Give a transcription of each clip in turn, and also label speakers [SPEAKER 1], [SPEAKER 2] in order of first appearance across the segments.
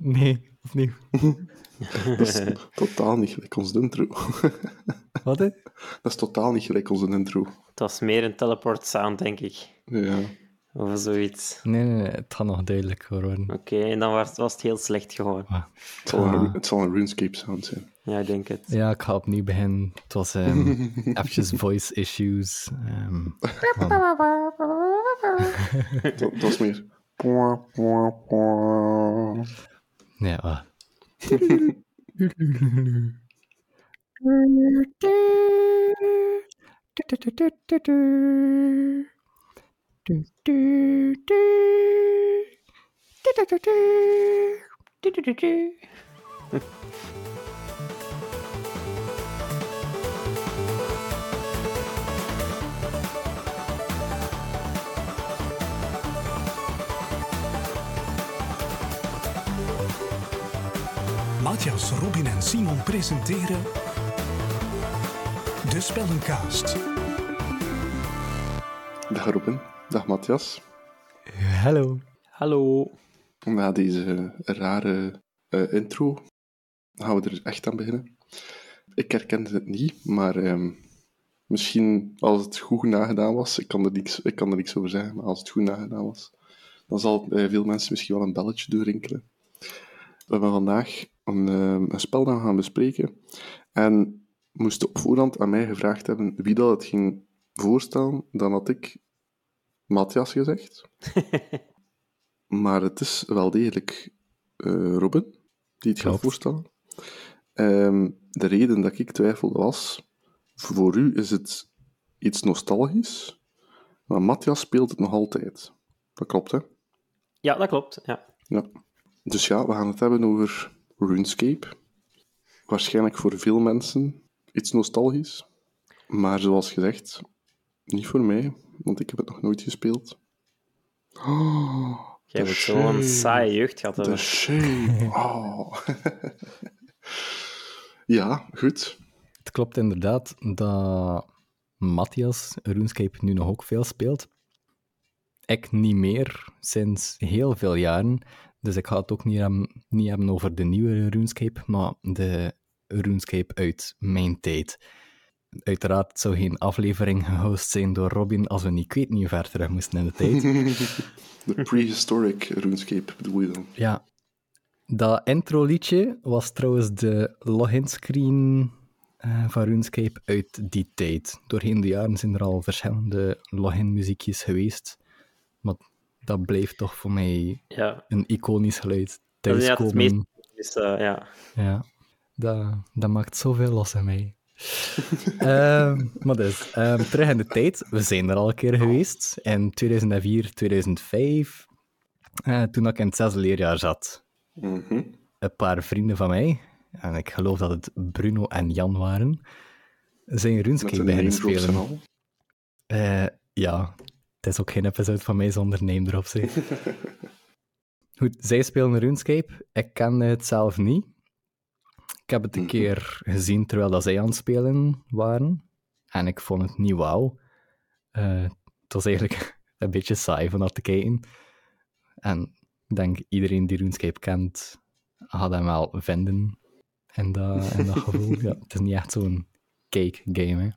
[SPEAKER 1] Nee, opnieuw.
[SPEAKER 2] Dat is totaal niet gelijk onze intro.
[SPEAKER 1] Wat hè?
[SPEAKER 2] Dat is totaal niet gelijk onze intro.
[SPEAKER 3] Het was meer een teleport sound, denk ik.
[SPEAKER 2] Ja.
[SPEAKER 3] Of zoiets.
[SPEAKER 1] Nee, nee, nee, het gaat nog duidelijker worden.
[SPEAKER 3] Oké, en dan was, was het heel slecht gewoon.
[SPEAKER 1] Ah.
[SPEAKER 2] Het, zal een, het zal een RuneScape sound zijn.
[SPEAKER 3] Ja, ik denk het.
[SPEAKER 1] Ja, ik ga opnieuw beginnen. Het was um, eventjes voice issues. ehm, van-
[SPEAKER 2] Dat, dat is meer...
[SPEAKER 4] Matthias, Robin en Simon presenteren De Spellencast.
[SPEAKER 2] Dag Robin. Dag Matthias.
[SPEAKER 1] Hallo.
[SPEAKER 3] Hallo.
[SPEAKER 2] Na deze rare eh, intro gaan we er echt aan beginnen. Ik herkende het niet, maar ehm, misschien als het goed nagedaan was, ik kan, er niks, ik kan er niks over zeggen, maar als het goed nagedaan was, dan zal het bij veel mensen misschien wel een belletje doorrinkelen. We hebben vandaag een, ehm, een spel we gaan bespreken en moesten op voorhand aan mij gevraagd hebben wie dat het ging voorstellen, dan had ik Matthias gezegd. Maar het is wel degelijk eh, Robin die het gaat voorstellen. Ehm, de reden dat ik twijfelde was, voor u is het iets nostalgisch, maar Matthias speelt het nog altijd. Dat klopt, hè?
[SPEAKER 3] Ja, dat klopt. Ja.
[SPEAKER 2] Ja. Dus ja, we gaan het hebben over RuneScape. Waarschijnlijk voor veel mensen iets nostalgisch. Maar zoals gezegd, niet voor mij, want ik heb het nog nooit gespeeld. Oh,
[SPEAKER 3] Jij hebt zo'n saaie jeugd gehad.
[SPEAKER 2] De
[SPEAKER 3] hebben.
[SPEAKER 2] shame. Oh. ja, goed.
[SPEAKER 1] Het klopt inderdaad dat Matthias RuneScape nu nog ook veel speelt. Ik niet meer, sinds heel veel jaren. Dus ik ga het ook niet hebben, niet hebben over de nieuwe RuneScape, maar de RuneScape uit mijn tijd. Uiteraard zou geen aflevering gehost zijn door Robin als we niet, ik weet niet hoe ver terug moesten in de tijd.
[SPEAKER 2] De prehistoric RuneScape bedoel je dan?
[SPEAKER 1] Ja. Dat intro-liedje was trouwens de login-screen eh, van RuneScape uit die tijd. Doorheen de jaren zijn er al verschillende login-muziekjes geweest. Dat blijft toch voor mij
[SPEAKER 3] Ja,
[SPEAKER 1] een iconisch geluid.
[SPEAKER 3] dat is inderdaad het meest...
[SPEAKER 1] Thuiskomen,
[SPEAKER 3] Dus, eh, ja.
[SPEAKER 1] ja, dat, dat maakt zoveel los in mij. Ehm, maar dus, ehm, terug in de tijd. We zijn er al een keer geweest. In 2004, 2005. eh, toen ik in het zesde leerjaar zat.
[SPEAKER 2] Mhm.
[SPEAKER 1] een paar vrienden van mij, en ik geloof dat het Bruno en Jan waren, zijn RuneScape beginnen spelen.
[SPEAKER 2] al.
[SPEAKER 1] Eh, ja, het is ook geen episode van mij zonder name drops. hè. Goed, zij spelen RuneScape. Ik kende het zelf niet. Ik heb het een keer gezien terwijl dat zij aan het spelen waren. En ik vond het niet wauw. Eh, het was eigenlijk een beetje saai van dat te kijken. En ik denk iedereen die RuneScape kent, gaat hem wel vinden in dat, dat gevoel. ja, het is niet echt zo'n cake game. Hè.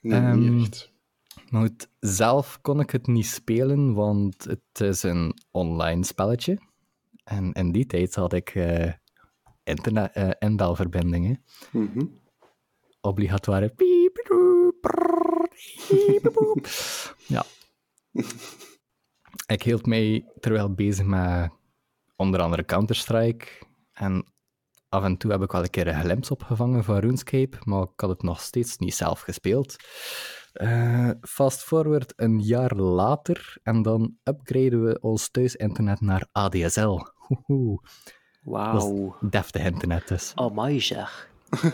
[SPEAKER 2] Nee,
[SPEAKER 1] Ehm,
[SPEAKER 2] niet echt.
[SPEAKER 1] Maar goed, zelf kon ik het niet spelen, want het is een online spelletje. En in die tijd had ik eh internet, eh, inbelverbindingen.
[SPEAKER 2] Mhm.
[SPEAKER 1] Obligatoire. piepedoe. Ja. Ik hield mij terwijl bezig met onder andere Counter-Strike. En af en toe heb ik wel een keer een glimps opgevangen van RuneScape, maar ik had het nog steeds niet zelf gespeeld. Eh, fast forward een jaar later en dan upgraden we ons thuisinternet naar ADSL.
[SPEAKER 3] Wauw.
[SPEAKER 1] deftig internet dus.
[SPEAKER 3] Oh, mooi zeg.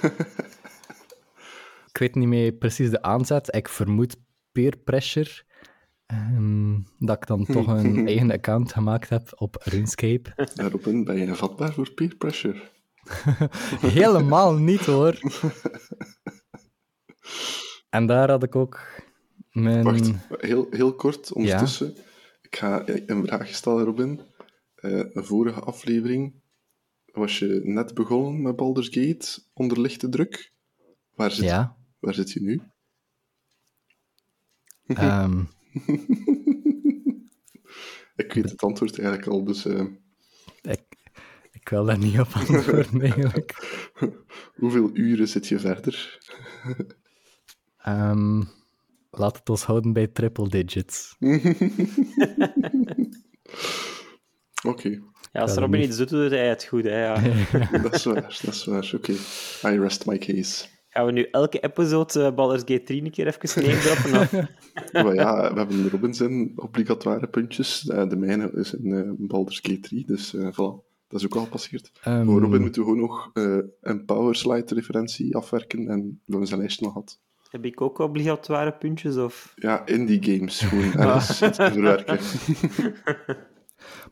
[SPEAKER 1] Ik weet niet meer precies de aanzet. Ik vermoed peer pressure. Ehm, dat ik dan toch een eigen account gemaakt heb op RuneScape.
[SPEAKER 2] Ja, Robin, ben je vatbaar voor peer pressure?
[SPEAKER 1] Helemaal niet hoor. En daar had ik ook Mijn...
[SPEAKER 2] Wacht, heel, heel kort ondertussen. Ik ga een vraag stellen, Robin. Eh, een vorige aflevering was je net begonnen met Baldur's Gate onder lichte druk. Waar zit,
[SPEAKER 1] Ja.
[SPEAKER 2] waar zit je nu?
[SPEAKER 1] ehm,
[SPEAKER 2] Ik weet het antwoord eigenlijk al, dus eh,
[SPEAKER 1] ik, ik wil daar niet op antwoorden, eigenlijk.
[SPEAKER 2] hoeveel uren zit je verder?
[SPEAKER 1] Ehm, laat het ons houden bij triple digits.
[SPEAKER 2] Oké,
[SPEAKER 3] Ja, als Robin
[SPEAKER 1] niet.
[SPEAKER 3] iets doet, doet hij het goed. Hè, ja.
[SPEAKER 2] dat is waar, dat is waar. Oké, I rest my case.
[SPEAKER 3] Gaan we nu elke episode uh, Baldur's Gate 3 een keer even.
[SPEAKER 2] Maar ja, we hebben Robin zijn obligatoire puntjes. Eh, de mijne is in eh, Baldur's Gate 3, dus eh voilà. Dat is ook al gepasseerd.
[SPEAKER 1] Ehm,
[SPEAKER 2] Voor Robin moeten we gewoon nog eh, een Powerslide-referentie afwerken en we hebben zijn lijst nog gehad.
[SPEAKER 3] Heb ik ook obligatoire puntjes? Of...
[SPEAKER 2] Ja, indie games, gewoon ergens te verwerken.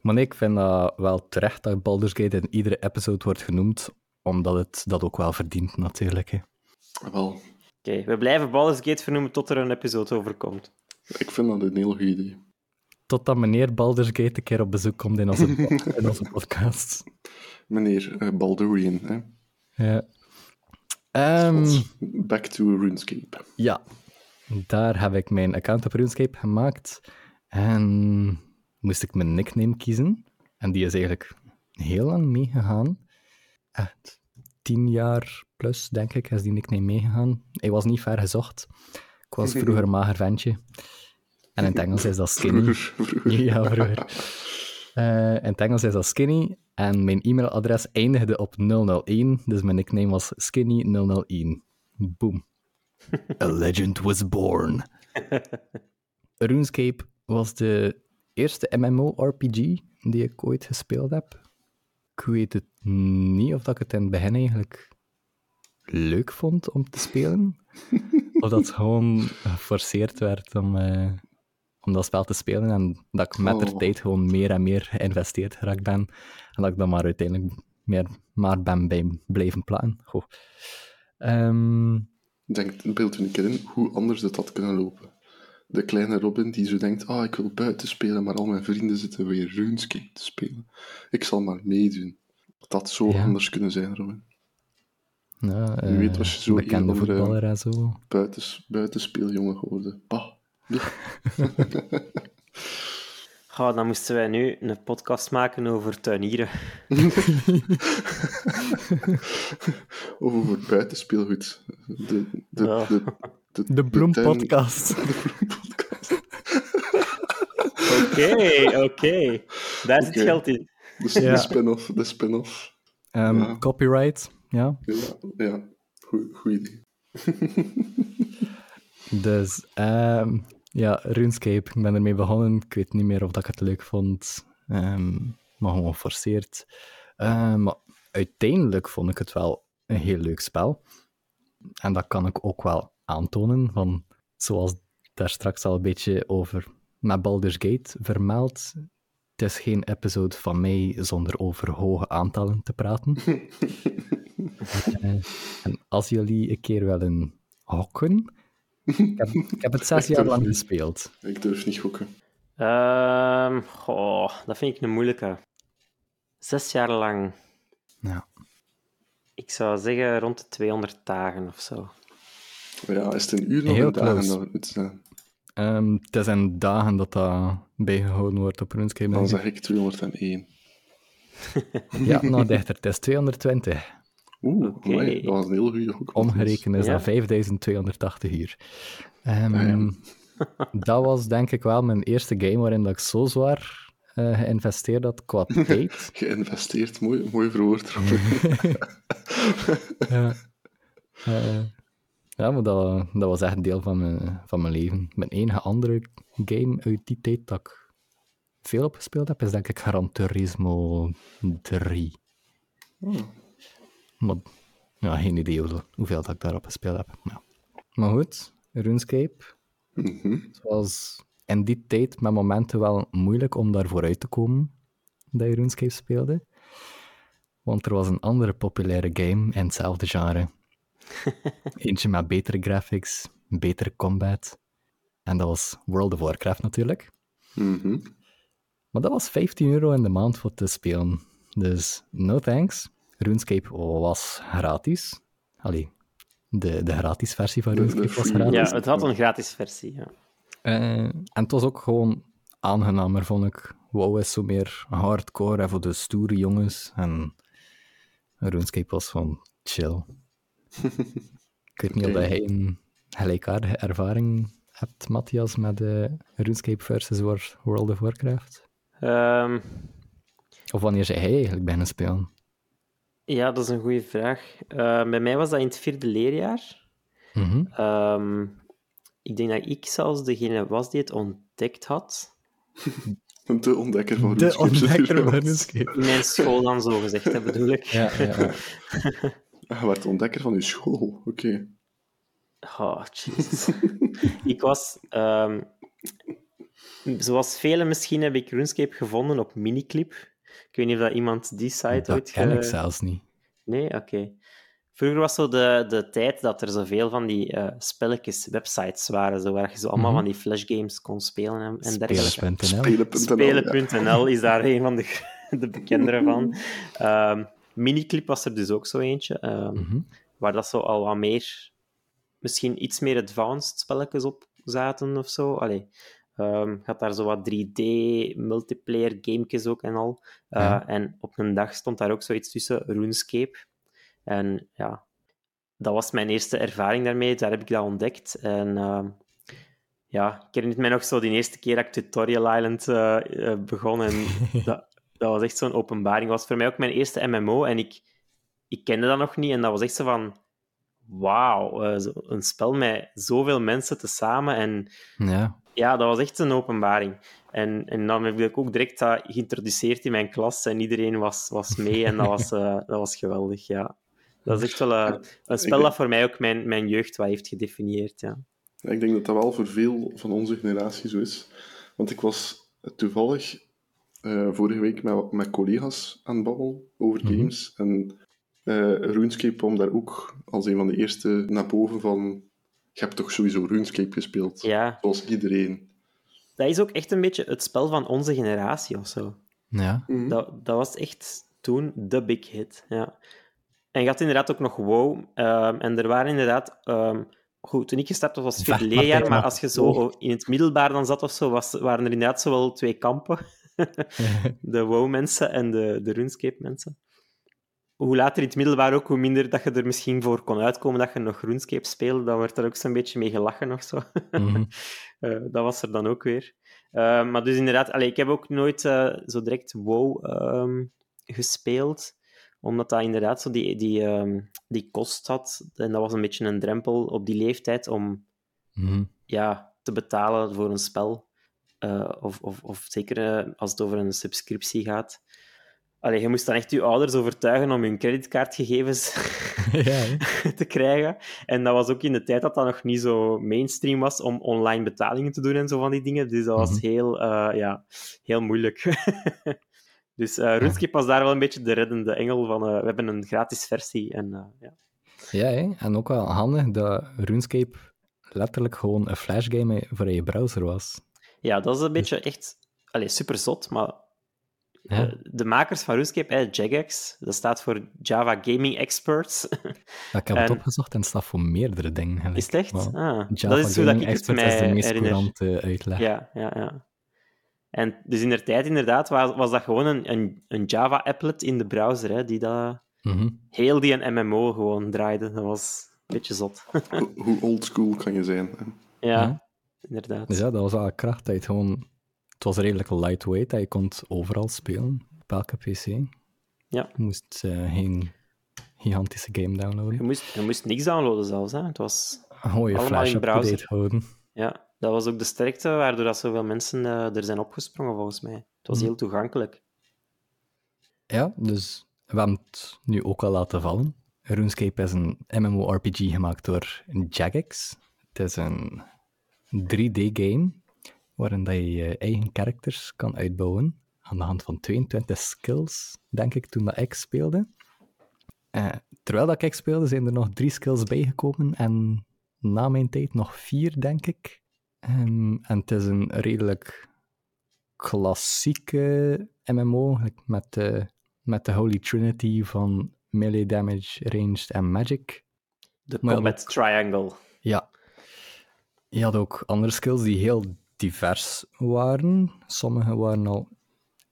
[SPEAKER 1] Maar nee, ik vind dat wel terecht dat Baldur's Gate in iedere episode wordt genoemd, omdat het dat ook wel verdient, natuurlijk. Hè.
[SPEAKER 2] Wel,
[SPEAKER 3] Oké, we blijven Baldur's Gate vernoemen tot er een episode over komt.
[SPEAKER 2] ik vind dat een heel goed idee.
[SPEAKER 1] Totdat meneer Baldur's Gate een keer op bezoek komt in onze, in onze podcast.
[SPEAKER 2] Meneer eh, Baldurian, hè.
[SPEAKER 1] Ja. Ehm,
[SPEAKER 2] Back to RuneScape.
[SPEAKER 1] ja, daar heb ik mijn account op RuneScape gemaakt. En moest ik mijn nickname kiezen. En die is eigenlijk heel lang meegegaan. Echt tien jaar plus, denk ik, is die nickname meegegaan. Hij was niet ver gezocht. Ik was vroeger een mager ventje. En in het Engels is dat skinny.
[SPEAKER 2] Vroeger, vroeger.
[SPEAKER 1] Ja, vroeger. Eh, in het Engels is dat skinny. En mijn e-mailadres eindigde op 001. Dus mijn nickname was skinny001. Boom. A legend was born. RuneScape was de eerste MMO-RPG die ik ooit gespeeld heb. Ik weet het niet of dat ik het in het begin eigenlijk leuk vond om te spelen. of dat het gewoon geforceerd werd om, eh, om dat spel te spelen. En dat ik met de
[SPEAKER 2] Oh.
[SPEAKER 1] tijd gewoon meer en meer geïnvesteerd geraakt ben. En dat ik dan maar uiteindelijk meer maar ben bij blijven plannen. Goh. Ehm,
[SPEAKER 2] Denk, beeld u een keer in hoe anders het had kunnen lopen. De kleine Robin die zo denkt, ah, ik wil buiten spelen, maar al mijn vrienden zitten weer RuneScape te spelen. Ik zal maar meedoen. Dat had zo
[SPEAKER 1] Ja.
[SPEAKER 2] anders kunnen zijn, Robin.
[SPEAKER 1] ja,
[SPEAKER 2] Wie weet
[SPEAKER 1] eh,
[SPEAKER 2] was je zo
[SPEAKER 1] bekende
[SPEAKER 2] een andere-
[SPEAKER 1] zo.
[SPEAKER 2] Buitens, buitenspeeljongen geworden. Bah.
[SPEAKER 3] Goh, dan moesten wij nu een podcast maken over tuinieren.
[SPEAKER 2] Of over buitenspeelgoed. De, de,
[SPEAKER 3] Ja.
[SPEAKER 2] de, de,
[SPEAKER 1] De
[SPEAKER 2] tuin-
[SPEAKER 1] Bloempodcast.
[SPEAKER 2] De bloempodcast.
[SPEAKER 3] Oké, oké. Daar zit geld in.
[SPEAKER 2] Dus
[SPEAKER 1] Ja.
[SPEAKER 2] de spin-off. De spin-off.
[SPEAKER 1] Ehm,
[SPEAKER 2] Ja.
[SPEAKER 1] Copyright, ja.
[SPEAKER 2] Ja, ja. Goed, goed idee.
[SPEAKER 1] Dus ehm, ja, RuneScape, ik ben ermee begonnen. Ik weet niet meer of dat ik het leuk vond, Ehm, maar gewoon geforceerd. Ehm, maar uiteindelijk vond ik het wel een heel leuk spel. En dat kan ik ook wel aantonen, van, zoals daar straks al een beetje over met Baldur's Gate vermeld. Het is geen episode van mij zonder over hoge aantallen te praten. Eh, en als jullie een keer willen hokken, ik heb, ik heb het zes jaar lang gespeeld.
[SPEAKER 2] Ik durf niet gokken.
[SPEAKER 3] Ehm, goh, dat vind ik een moeilijke. Zes jaar lang.
[SPEAKER 1] Ja.
[SPEAKER 3] Ik zou zeggen rond de 200 dagen of zo.
[SPEAKER 2] Maar ja, is het een uur nog
[SPEAKER 1] Heel
[SPEAKER 2] een dagen
[SPEAKER 1] close.
[SPEAKER 2] dat het moet zijn?
[SPEAKER 1] Ehm, het is in dagen dat dat bijgehouden wordt op RuneScape.
[SPEAKER 2] Dan zeg ik 201.
[SPEAKER 1] Ja, nou dichter. Het is 220.
[SPEAKER 2] Oeh,
[SPEAKER 3] Oké.
[SPEAKER 2] amai, dat was een heel goede gok.
[SPEAKER 1] Omgerekend is
[SPEAKER 3] Ja.
[SPEAKER 1] dat 5280 uur. Ehm,
[SPEAKER 2] Ah, ja.
[SPEAKER 1] Dat was denk ik wel mijn eerste game waarin dat ik zo zwaar eh, geïnvesteerd had qua tijd.
[SPEAKER 2] Geïnvesteerd, mooi, mooi verwoord.
[SPEAKER 1] Ja. Eh, ja, maar dat, dat was echt deel van mijn, van mijn leven. Mijn enige andere game uit die tijd dat ik veel op gespeeld heb, is denk ik Gran Turismo 3.
[SPEAKER 2] Oh.
[SPEAKER 1] Maar ja, geen idee hoeveel, dat ik daarop gespeeld heb. Ja. Maar goed, RuneScape. Het was in die tijd met momenten wel moeilijk om daar vooruit te komen dat je RuneScape speelde. Want er was een andere populaire game in hetzelfde genre. Eentje met betere graphics, betere combat. En dat was World of Warcraft natuurlijk.
[SPEAKER 2] Mhm.
[SPEAKER 1] Maar dat was 15 euro in de maand voor te spelen. Dus no thanks. RuneScape was gratis. Allee, de, de gratis versie van RuneScape was gratis.
[SPEAKER 3] Ja, het had een gratis versie. Ja.
[SPEAKER 1] Eh, en het was ook gewoon aangenamer, vond ik. WoW is zo meer hardcore en voor de stoere jongens. En RuneScape was gewoon chill. ik weet niet of
[SPEAKER 2] Oké.
[SPEAKER 1] dat jij een gelijkaardige ervaring hebt, Matthias, met eh, RuneScape versus World of Warcraft.
[SPEAKER 3] Ehm,
[SPEAKER 1] Of wanneer zij hij eigenlijk beginnen spelen?
[SPEAKER 3] Ja, dat is een goede vraag. Eh, bij mij was dat in het vierde leerjaar.
[SPEAKER 1] Mhm.
[SPEAKER 3] Ehm, ik denk dat ik zelfs degene was die het ontdekt had.
[SPEAKER 2] De ontdekker van
[SPEAKER 1] De
[SPEAKER 2] RuneScape.
[SPEAKER 1] ontdekker van. RuneScape.
[SPEAKER 3] In mijn school dan, zo gezegd, hè, bedoel ik.
[SPEAKER 1] Ja, ja, ja.
[SPEAKER 2] Ah, Je werd de ontdekker van uw school. Oké.
[SPEAKER 3] Oh, jeez. ik was... ehm, zoals velen misschien heb ik RuneScape gevonden op Miniclip. Ik weet niet of dat iemand die site
[SPEAKER 1] Dat
[SPEAKER 3] ooit...
[SPEAKER 1] ken
[SPEAKER 3] ge-
[SPEAKER 1] ik zelfs niet.
[SPEAKER 3] Nee? Oké. Vroeger was zo de, de tijd dat er zoveel van die eh, spelletjes, websites waren, zo, waar je zo allemaal
[SPEAKER 1] Mhm.
[SPEAKER 3] van die flashgames kon spelen en, en dergelijke.
[SPEAKER 1] Spelen.nl.
[SPEAKER 2] Spelen.nl. ja.
[SPEAKER 3] Is daar een van de, de bekendere van. Ehm, Miniclip was er dus ook zo eentje, ehm,
[SPEAKER 1] Mhm.
[SPEAKER 3] waar dat zo al wat meer, misschien iets meer advanced spelletjes op zaten of zo. Allee, ehm, had daar zo wat 3D multiplayer gamekjes ook en al. Eh,
[SPEAKER 1] Ja.
[SPEAKER 3] En op een dag stond daar ook zoiets tussen, RuneScape. En ja, dat was mijn eerste ervaring daarmee. Daar heb ik dat ontdekt. En ehm, ja, ik herinner mij nog zo die eerste keer dat ik Tutorial Island eh, eh, begon. En dat, dat was echt zo'n openbaring. Dat was voor mij ook mijn eerste MMO. En ik, ik kende dat nog niet. En dat was echt zo van... Wauw, een spel met zoveel mensen tezamen. En
[SPEAKER 1] Ja.
[SPEAKER 3] Ja, dat was echt een openbaring. En, en dan heb ik ook direct dat geïntroduceerd in mijn klas. En iedereen was, was mee. En dat was, eh, dat was geweldig, ja. Dat is echt wel eh, een spel dat voor mij ook mijn, mijn jeugd wat heeft gedefinieerd, ja.
[SPEAKER 2] Ik denk dat dat wel voor veel van onze generatie zo is. Want ik was toevallig eh, vorige week met, met collega's aan het babbelen over
[SPEAKER 1] Mhm.
[SPEAKER 2] games. En RuneScape kwam daar ook als een van de eerste naar boven van... Je hebt toch sowieso RuneScape gespeeld?
[SPEAKER 3] Ja,
[SPEAKER 2] Zoals iedereen.
[SPEAKER 3] dat is ook echt een beetje het spel van onze generatie of zo.
[SPEAKER 1] Ja.
[SPEAKER 2] Mhm.
[SPEAKER 3] Dat, dat was echt toen de big hit. Ja. En je had inderdaad ook nog WoW. ehm, en er waren inderdaad... ehm, goed, toen ik gestart was, was het vierde leerjaar, maar als je zo in het middelbaar dan zat of zo, was, waren er inderdaad zo wel twee kampen. de WoW-mensen en de, de RuneScape-mensen. Hoe later in het middelbaar ook, hoe minder dat je er misschien voor kon uitkomen dat je nog RuneScape speelde, dan werd er ook zo'n beetje mee gelachen of zo.
[SPEAKER 1] Mhm.
[SPEAKER 3] Eh, dat was er dan ook weer. Eh, maar dus inderdaad, allee, ik heb ook nooit eh, zo direct WoW ehm, gespeeld, omdat dat inderdaad zo die, die, ehm, die kost had. En dat was een beetje een drempel op die leeftijd om
[SPEAKER 1] Mhm.
[SPEAKER 3] ja, te betalen voor een spel. Of, of, of zeker als het over een subscriptie gaat. Allee, je moest dan echt je ouders overtuigen om hun creditcardgegevens
[SPEAKER 1] ja,
[SPEAKER 3] te krijgen. En dat was ook in de tijd dat dat nog niet zo mainstream was om online betalingen te doen en zo van die dingen. Dus dat was
[SPEAKER 1] Mhm.
[SPEAKER 3] heel, eh, ja, heel moeilijk. dus eh RuneScape was daar wel een beetje de reddende engel van eh, we hebben een gratis versie. En, ja.
[SPEAKER 1] Ja, hè. en ook wel handig dat RuneScape letterlijk gewoon een flashgame voor je browser was.
[SPEAKER 3] ja, dat is een beetje echt allee, super zot, maar
[SPEAKER 1] Ja.
[SPEAKER 3] eh, de makers van RuneScape, eh, Jagex, dat staat voor Java Gaming Experts.
[SPEAKER 1] Ja, ik heb het
[SPEAKER 3] En-
[SPEAKER 1] opgezocht en het staat voor meerdere dingen. gelijk.
[SPEAKER 3] is het echt? Ah,
[SPEAKER 1] Java
[SPEAKER 3] dat is hoe dat
[SPEAKER 1] Gaming
[SPEAKER 3] ik het
[SPEAKER 1] Expert is de
[SPEAKER 3] mij
[SPEAKER 1] meest
[SPEAKER 3] herinner.
[SPEAKER 1] courante uitleg.
[SPEAKER 3] Ja, ja, ja. En dus in de tijd inderdaad was, was dat gewoon een, een, een Java-applet in de browser, hè, die dat,
[SPEAKER 1] Mhm.
[SPEAKER 3] heel die een MMO gewoon draaide. Dat was een beetje zot.
[SPEAKER 2] Ho- Hoe oldschool kan je zijn? hè?
[SPEAKER 3] ja,
[SPEAKER 1] Ja.
[SPEAKER 3] inderdaad.
[SPEAKER 1] Dus ja, dat was wel kracht. Dat je het gewoon... Het was redelijk lightweight, dat je kon het overal spelen, op elke PC. Je
[SPEAKER 3] Ja.
[SPEAKER 1] moest eh, geen gigantische game
[SPEAKER 3] Je
[SPEAKER 1] downloaden.
[SPEAKER 3] moest, je moest niks downloaden zelfs. Hè. Het was,
[SPEAKER 1] je
[SPEAKER 3] allemaal
[SPEAKER 1] flash
[SPEAKER 3] in browser.
[SPEAKER 1] houden.
[SPEAKER 3] ja, dat was ook de sterkte waardoor dat zoveel mensen eh, er zijn opgesprongen, volgens mij. Het was
[SPEAKER 1] Mhm.
[SPEAKER 3] heel toegankelijk.
[SPEAKER 1] Ja, dus we hebben het nu ook al laten vallen. RuneScape is een MMORPG gemaakt door Jagex. Het is een 3D-game waarin dat je je eigen characters kan uitbouwen aan de hand van 22 skills, denk ik, toen dat ik speelde. Eh, terwijl dat ik speelde, zijn er nog drie skills bijgekomen en na mijn tijd nog vier, denk ik. Ehm, en het is een redelijk klassieke MMO, met, de, met de Holy Trinity van melee damage, ranged en magic.
[SPEAKER 3] De Combat Triangle.
[SPEAKER 1] Ja. Je had ook andere skills die heel divers waren. Sommige waren al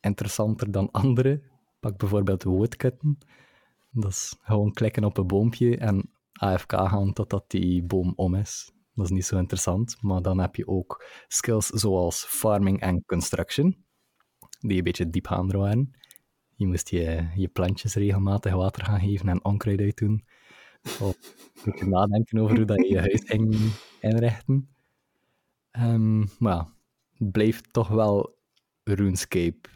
[SPEAKER 1] interessanter dan andere. Pak bijvoorbeeld woodcutten. Dat is gewoon klikken op een boompje en AFK gaan totdat die boom om is. Dat is niet zo interessant. Maar dan heb je ook skills zoals farming en construction, die een beetje diepgaander waren. Je moest je, je plantjes regelmatig water gaan geven en onkruid uitdoen. Of moet je nadenken over hoe dat je je huis ging inrichten. Maar ja, het blijft toch wel RuneScape.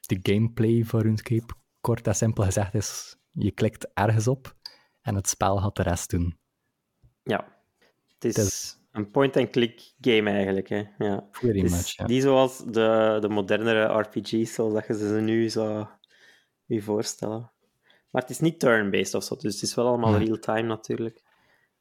[SPEAKER 1] De gameplay van RuneScape, kort en simpel gezegd, is je klikt ergens op en het spel gaat de rest doen.
[SPEAKER 3] Ja. Het is
[SPEAKER 1] Het is-
[SPEAKER 3] een point-and-click game eigenlijk. Hè. Ja.
[SPEAKER 1] Pretty
[SPEAKER 3] Het is
[SPEAKER 1] much, ja.
[SPEAKER 3] niet zoals de, de modernere RPG's, zoals dat je ze nu zou je voorstellen. Maar het is niet turn-based of zo, dus het is wel allemaal real-time natuurlijk.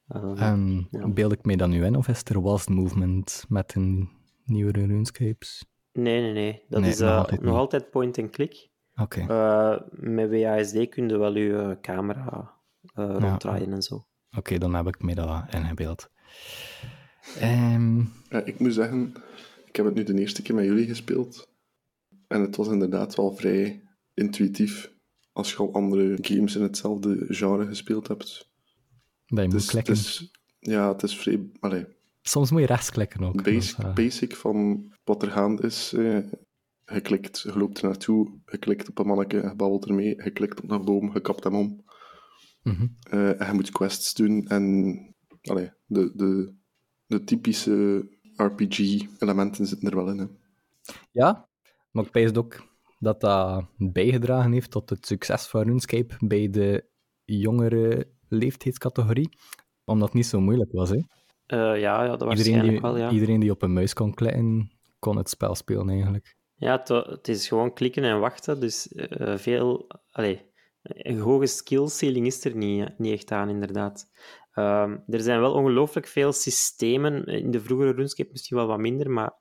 [SPEAKER 3] Ehm,
[SPEAKER 1] Ehm,
[SPEAKER 3] Ja.
[SPEAKER 1] Beeld ik me dat nu in, of is er was movement met een nieuwere RuneScapes?
[SPEAKER 3] nee, nee, nee. Dat
[SPEAKER 1] Nee,
[SPEAKER 3] is
[SPEAKER 1] nog
[SPEAKER 3] eh,
[SPEAKER 1] altijd
[SPEAKER 3] nog altijd point-and-click.
[SPEAKER 1] Oké.
[SPEAKER 3] Eh, met WASD kun je wel je eh, camera eh, ronddraaien en zo.
[SPEAKER 1] Oké, dan heb ik me dat ingebeeld. Ehm,
[SPEAKER 2] Ja, ik moet zeggen, ik heb het nu de eerste keer met jullie gespeeld. En het was inderdaad wel vrij intuïtief. Als je al andere games in hetzelfde genre gespeeld hebt.
[SPEAKER 1] Dat je moet klikken.
[SPEAKER 2] ja, het is vrij allee,
[SPEAKER 1] Soms moet je rechtsklikken ook.
[SPEAKER 2] basic,
[SPEAKER 1] eh,
[SPEAKER 2] basic van wat er gaande is. eh, je klikt, je loopt er naartoe, je klikt op een manneke, je babbelt ermee, je klikt op een boom, je kapt hem om.
[SPEAKER 1] mhm.
[SPEAKER 2] Eh, en je moet quests doen en allee, de, de, de typische RPG-elementen zitten er wel in. Hè.
[SPEAKER 1] Ja, maar ik pijs ook dat dat bijgedragen heeft tot het succes van RuneScape bij de jongere leeftijdscategorie. Omdat het niet zo moeilijk was. Hè.
[SPEAKER 3] Eh, ja, ja, dat
[SPEAKER 1] Iedereen, die,
[SPEAKER 3] wel, ja.
[SPEAKER 1] iedereen die op een muis kon klikken, kon het spel spelen eigenlijk.
[SPEAKER 3] Ja, het, het is gewoon klikken en wachten. Dus eh, veel... Allee, een hoge skill ceiling is er niet, niet echt aan, inderdaad. Ehm, er zijn wel ongelooflijk veel systemen. In de vroegere RuneScape misschien wel wat minder, maar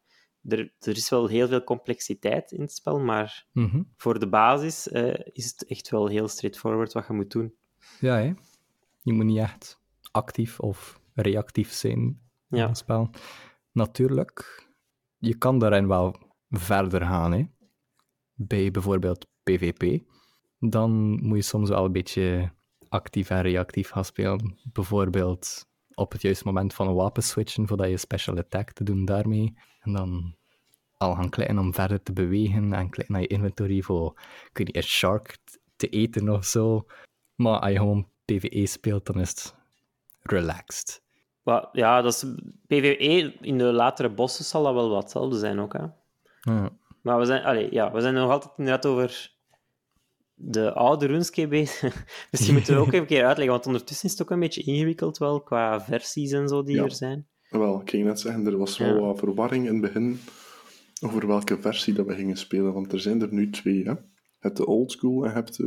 [SPEAKER 3] er, er is wel heel veel complexiteit in het spel. Maar
[SPEAKER 1] Mhm.
[SPEAKER 3] voor de basis eh, is het echt wel heel straightforward wat je moet doen.
[SPEAKER 1] Ja, hè? Je moet niet echt actief of reactief zijn in
[SPEAKER 3] Ja.
[SPEAKER 1] het spel. Natuurlijk, je kan daarin wel verder gaan. Hè? Bij bijvoorbeeld PvP. Dan moet je soms wel een beetje actief en reactief gaan spelen. Bijvoorbeeld op het juiste moment van een wapen switchen voordat je special attack te doen daarmee. En dan al gaan klikken om verder te bewegen en klikken naar je inventory voor, weet niet, een shark te eten of zo. Maar als je gewoon PvE speelt, dan is het relaxed.
[SPEAKER 3] Maar, ja, dat is, PvE in de latere bossen zal dat wel wat hetzelfde zijn ook. Hè?
[SPEAKER 1] Ja.
[SPEAKER 3] Maar we zijn, allee, ja, we zijn nog altijd inderdaad over de oude RuneScape bezig. Misschien moeten we ook even een keer uitleggen, want ondertussen is het ook een beetje ingewikkeld wel, qua versies en zo die
[SPEAKER 2] Ja.
[SPEAKER 3] er zijn.
[SPEAKER 2] Wel, ik ging net zeggen, er was wel
[SPEAKER 3] Ja.
[SPEAKER 2] wat verwarring in het begin over welke versie dat we gingen spelen, want er zijn er nu twee. Hè? Je hebt de old school en je hebt de...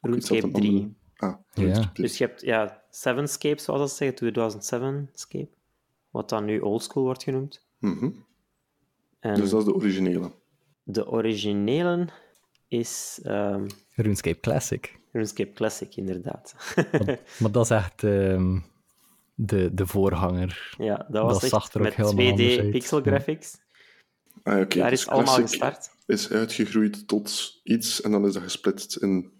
[SPEAKER 2] dat
[SPEAKER 3] RuneScape
[SPEAKER 2] een
[SPEAKER 3] 3.
[SPEAKER 2] Ah,
[SPEAKER 1] Ja.
[SPEAKER 2] RuneScape 3.
[SPEAKER 3] Dus je hebt ja, Sevenscape, zoals dat zeggen, 2007-scape, wat dan nu oldschool wordt genoemd.
[SPEAKER 2] Mhm.
[SPEAKER 3] En
[SPEAKER 2] Dus dat is de originele.
[SPEAKER 3] de originele is ehm
[SPEAKER 1] RuneScape Classic.
[SPEAKER 3] RuneScape Classic, inderdaad.
[SPEAKER 1] Maar dat is echt ehm, de, de voorganger.
[SPEAKER 3] ja, dat
[SPEAKER 1] Dat
[SPEAKER 3] was echt
[SPEAKER 1] zag er ook
[SPEAKER 3] met
[SPEAKER 1] anders
[SPEAKER 3] 2D
[SPEAKER 1] uit.
[SPEAKER 3] pixel
[SPEAKER 1] Ja.
[SPEAKER 3] graphics.
[SPEAKER 2] Ah, oké.
[SPEAKER 3] Daar
[SPEAKER 2] dus
[SPEAKER 3] is allemaal gestart.
[SPEAKER 2] is uitgegroeid tot iets en dan is dat gesplitst in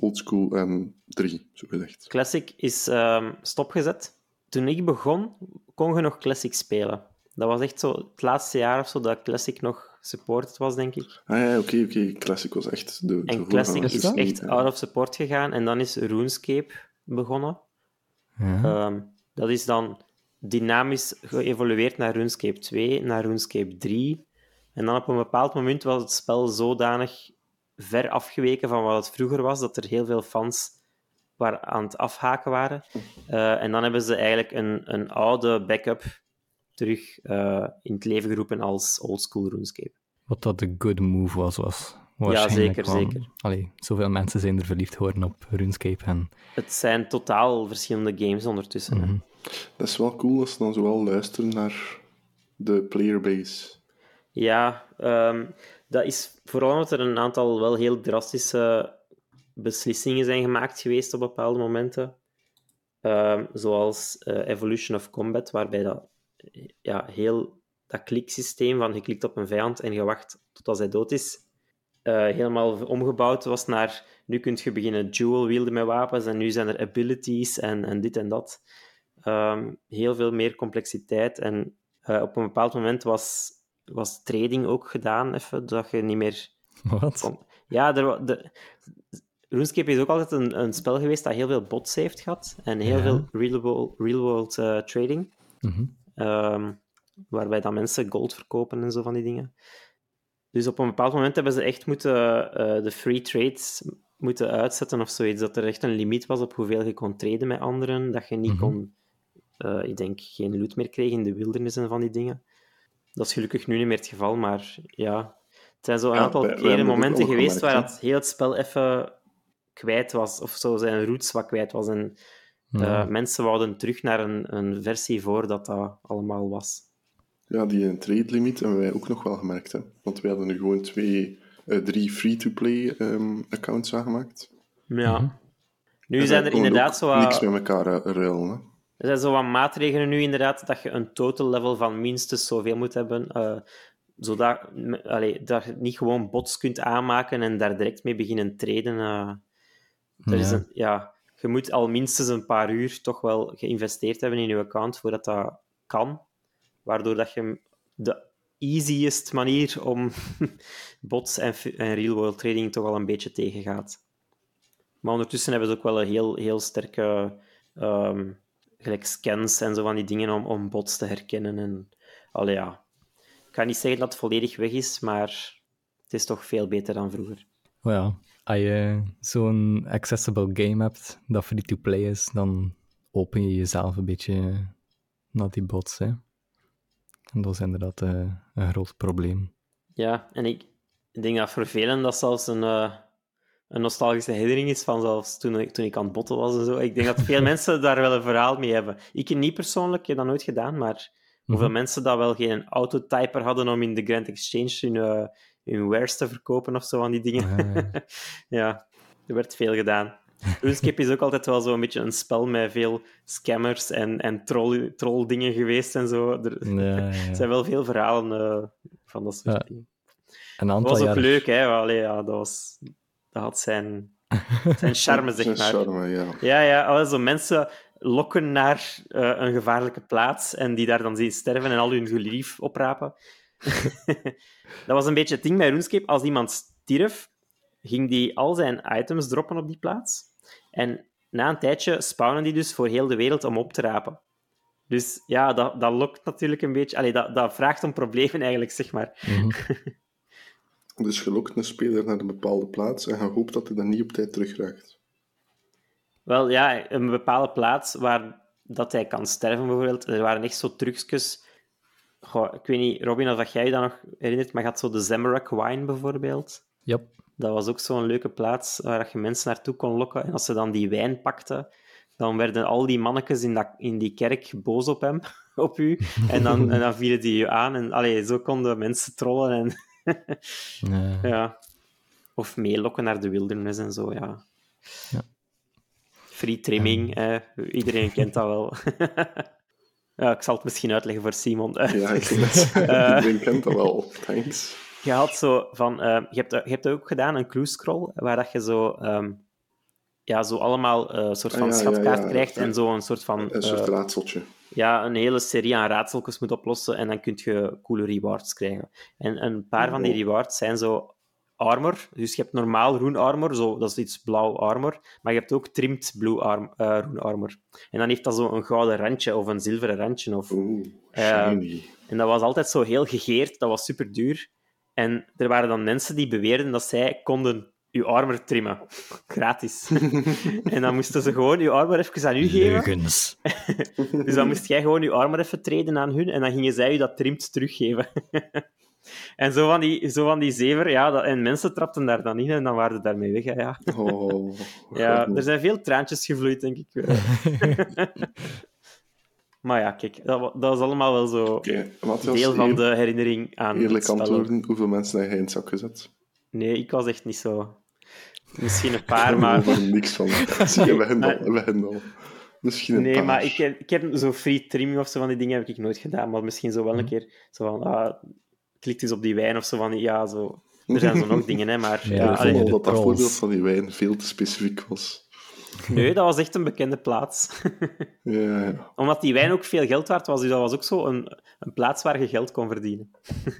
[SPEAKER 2] old school en 3, zo gezegd.
[SPEAKER 3] Classic is ehm, stopgezet. Toen ik begon, kon je nog Classic spelen. Dat was echt zo het laatste jaar of zo dat Classic nog supported was, denk ik.
[SPEAKER 2] Ah ja, oké, oké. Classic was echt de, de
[SPEAKER 3] En Classic is echt
[SPEAKER 2] Ja.
[SPEAKER 3] out of support gegaan. En dan is RuneScape begonnen.
[SPEAKER 1] Ja.
[SPEAKER 3] Ehm, dat is dan dynamisch geëvolueerd naar RuneScape 2, naar RuneScape 3. En dan op een bepaald moment was het spel zodanig ver afgeweken van wat het vroeger was, dat er heel veel fans waar aan het afhaken waren. Eh, en dan hebben ze eigenlijk een, een oude backup terug eh, in het leven geroepen als oldschool RuneScape.
[SPEAKER 1] Wat dat de good move was, was waarschijnlijk.
[SPEAKER 3] zeker,
[SPEAKER 1] want,
[SPEAKER 3] zeker.
[SPEAKER 1] Allee, zoveel mensen zijn er verliefd geworden op RuneScape. En,
[SPEAKER 3] Het zijn totaal verschillende games ondertussen.
[SPEAKER 1] Mhm.
[SPEAKER 2] Dat is wel cool als ze dan zowel luisteren naar de playerbase.
[SPEAKER 3] Ja, ehm, dat is vooral omdat er een aantal wel heel drastische beslissingen zijn gemaakt geweest op bepaalde momenten. Ehm, zoals eh, Evolution of Combat, waarbij dat, ja, heel dat kliksysteem van je klikt op een vijand en je wacht totdat hij dood is, eh, helemaal omgebouwd was naar nu kun je beginnen dual wielden met wapens en nu zijn er abilities en, en dit en dat. Ehm, heel veel meer complexiteit en eh, op een bepaald moment was, was trading ook gedaan, even, dat je niet meer...
[SPEAKER 1] Wat?
[SPEAKER 3] Ja, er, de, RuneScape is ook altijd een, een spel geweest dat heel veel bots heeft gehad en heel
[SPEAKER 1] Ja.
[SPEAKER 3] veel real-world real world, eh, trading.
[SPEAKER 1] Mhm.
[SPEAKER 3] Ehm, waarbij dan mensen gold verkopen en zo van die dingen. Dus op een bepaald moment hebben ze echt moeten eh, de free trades moeten uitzetten of zoiets. Dat er echt een limiet was op hoeveel je kon traden met anderen. Dat je niet
[SPEAKER 1] Mhm.
[SPEAKER 3] kon, eh, ik denk, geen loot meer kreeg in de wildernis en van die dingen. Dat is gelukkig nu niet meer het geval, maar ja. Het zijn zo een
[SPEAKER 2] Ja,
[SPEAKER 3] aantal keren momenten geweest waar dat heel het spel even kwijt was, of zo zijn roots wat kwijt was. En
[SPEAKER 1] Ja.
[SPEAKER 3] eh, mensen wouden terug naar een, een versie voor dat dat allemaal was.
[SPEAKER 2] Ja, die trade limiet hebben wij ook nog wel gemerkt. Hè? Want wij hadden nu gewoon twee, eh, drie free-to-play ehm, accounts aangemaakt.
[SPEAKER 3] Ja.
[SPEAKER 1] Mhm.
[SPEAKER 3] Nu
[SPEAKER 2] En
[SPEAKER 3] zijn er inderdaad zo
[SPEAKER 2] niks
[SPEAKER 3] wat,
[SPEAKER 2] met elkaar eh, ruilen. Hè?
[SPEAKER 3] Er zijn zo wat maatregelen nu inderdaad dat je een total level van minstens zoveel moet hebben, eh, zodat allee, dat je niet gewoon bots kunt aanmaken en daar direct mee beginnen treden. eh. er is
[SPEAKER 1] Ja.
[SPEAKER 3] een, ja, je moet al minstens een paar uur toch wel geïnvesteerd hebben in je account voordat dat kan, waardoor dat je de easiest manier om bots en, real-world trading toch al een beetje tegengaat. Maar ondertussen hebben ze ook wel een heel, heel sterke ehm, gelijk scans en zo van die dingen om, om bots te herkennen. En, allee, ja. Ik ga niet zeggen dat het volledig weg is, maar het is toch veel beter dan vroeger.
[SPEAKER 1] Oh ja, als je zo'n accessible game hebt dat free-to-play is, dan open je jezelf een beetje naar die bots. Hè. En dat is inderdaad eh, een groot probleem.
[SPEAKER 3] Ja, en ik denk dat voor velen dat zelfs een, eh, een nostalgische herinnering is van zelfs toen ik, toen ik aan het botten was en zo. Ik denk dat veel mensen daar wel een verhaal mee hebben. Ik niet persoonlijk, ik heb dat nooit gedaan, maar hoeveel
[SPEAKER 1] Mhm.
[SPEAKER 3] mensen dat wel geen autotyper hadden om in de Grand Exchange hun, hun wares te verkopen of zo van die dingen.
[SPEAKER 1] Ja, ja.
[SPEAKER 3] ja, er werd veel gedaan. RuneScape is ook altijd wel zo'n beetje een spel met veel scammers en, en troll, troll dingen geweest en zo. Er,
[SPEAKER 1] Ja, ja, ja.
[SPEAKER 3] zijn wel veel verhalen eh, van dat soort dingen.
[SPEAKER 1] Een
[SPEAKER 3] Dat
[SPEAKER 1] aantal
[SPEAKER 3] was ook
[SPEAKER 1] jaar...
[SPEAKER 3] leuk, hè? Allee, ja, dat, was, dat had zijn, zijn charme, zeg
[SPEAKER 2] Zijn
[SPEAKER 3] maar.
[SPEAKER 2] charme, ja.
[SPEAKER 3] Ja, zo mensen lokken naar eh, een gevaarlijke plaats en die daar dan zien sterven en al hun gelief oprapen. dat was een beetje het ding bij RuneScape. Als iemand stierf, ging die al zijn items droppen op die plaats. En na een tijdje spawnen die dus voor heel de wereld om op te rapen. Dus ja, dat, dat lokt natuurlijk een beetje... Allee, dat, dat vraagt om problemen eigenlijk, zeg maar.
[SPEAKER 1] Mhm.
[SPEAKER 2] Dus je lokt een speler naar een bepaalde plaats en je hoopt dat hij dan niet op tijd terugraakt.
[SPEAKER 3] Wel ja, een bepaalde plaats waar dat hij kan sterven, bijvoorbeeld. Er waren echt zo trucjes. Goh, ik weet niet, Robin, of dat jij je dat nog herinnert, maar je had zo de Zamorak Wine bijvoorbeeld.
[SPEAKER 1] Yep.
[SPEAKER 3] Dat was ook zo'n leuke plaats waar dat je mensen naartoe kon lokken. En als ze dan die wijn pakten, dan werden al die mannetjes in, dat, in die kerk boos op hem, op u. En dan, en dan vielen die je aan. En allee, zo konden mensen trollen en
[SPEAKER 1] Ja.
[SPEAKER 3] ja. Of meelokken naar de wildernis en zo, ja.
[SPEAKER 1] Ja.
[SPEAKER 3] Free trimming, eh, iedereen kent dat wel. ja, ik zal het misschien uitleggen voor Simon.
[SPEAKER 2] Ja, ik denk dat
[SPEAKER 3] Eh.
[SPEAKER 2] iedereen kent dat wel. Thanks.
[SPEAKER 3] Je had zo van... eh, je, hebt, je hebt dat ook gedaan, een clue scroll, waar dat je zo... ehm, ja, zo allemaal eh, een soort
[SPEAKER 2] Ah,
[SPEAKER 3] van
[SPEAKER 2] ja,
[SPEAKER 3] schatkaart
[SPEAKER 2] ja.
[SPEAKER 3] krijgt en zo een soort van...
[SPEAKER 2] Een soort
[SPEAKER 3] eh,
[SPEAKER 2] raadseltje.
[SPEAKER 3] Ja, een hele serie aan raadseltjes moet oplossen en dan kun je coole rewards krijgen. En een paar van die rewards zijn zo armor. Dus je hebt normaal roen armor, zo, dat is iets blauw armor. Maar je hebt ook trimmed blue arm, eh, roen armor. En dan heeft dat zo een gouden randje of een zilveren randje. Of...
[SPEAKER 2] Oeh,
[SPEAKER 3] Eh. En dat was altijd zo heel gegeerd, dat was super duur. En er waren dan mensen die beweerden dat zij konden uw armor trimmen. Gratis. en dan moesten ze gewoon uw armor even aan u geven.
[SPEAKER 1] Leugens.
[SPEAKER 3] Dus dan moest jij gewoon je armor even treden aan hun en dan gingen zij je dat trimd teruggeven. en zo van die, zo van die zever, ja, dat, en mensen trapten daar dan in en dan waren ze daarmee weg. hè, Ja,
[SPEAKER 2] Oh,
[SPEAKER 3] ja er zijn veel traantjes gevloeid, denk ik. Maar ja, kijk, dat, dat is allemaal wel zo
[SPEAKER 2] Oké, Matthias,
[SPEAKER 3] deel van de herinnering aan
[SPEAKER 2] eerlijk antwoorden. Hoeveel mensen heb jij in het zak gezet?
[SPEAKER 3] Nee, ik was echt niet zo... Misschien een paar,
[SPEAKER 2] Ik
[SPEAKER 3] maar...
[SPEAKER 2] geloof er niks van. Zie je, we hebben
[SPEAKER 3] Maar-
[SPEAKER 2] al. Misschien een
[SPEAKER 3] Nee,
[SPEAKER 2] paar.
[SPEAKER 3] maar ik heb, ik heb zo free trimming of zo van die dingen heb ik nooit gedaan. Maar misschien zo wel een keer zo van, ah, klik eens op die wijn of zo van, ja, zo. Er zijn zo nog dingen, hè, maar
[SPEAKER 1] Ja,
[SPEAKER 3] ja,
[SPEAKER 2] ik vond al dat dat voorbeeld van die wijn veel te specifiek was.
[SPEAKER 3] nee, dat was echt een bekende plaats.
[SPEAKER 2] Ja, ja.
[SPEAKER 3] Omdat die wijn ook veel geld waard was, dus dat was ook zo een, een plaats waar je geld kon verdienen.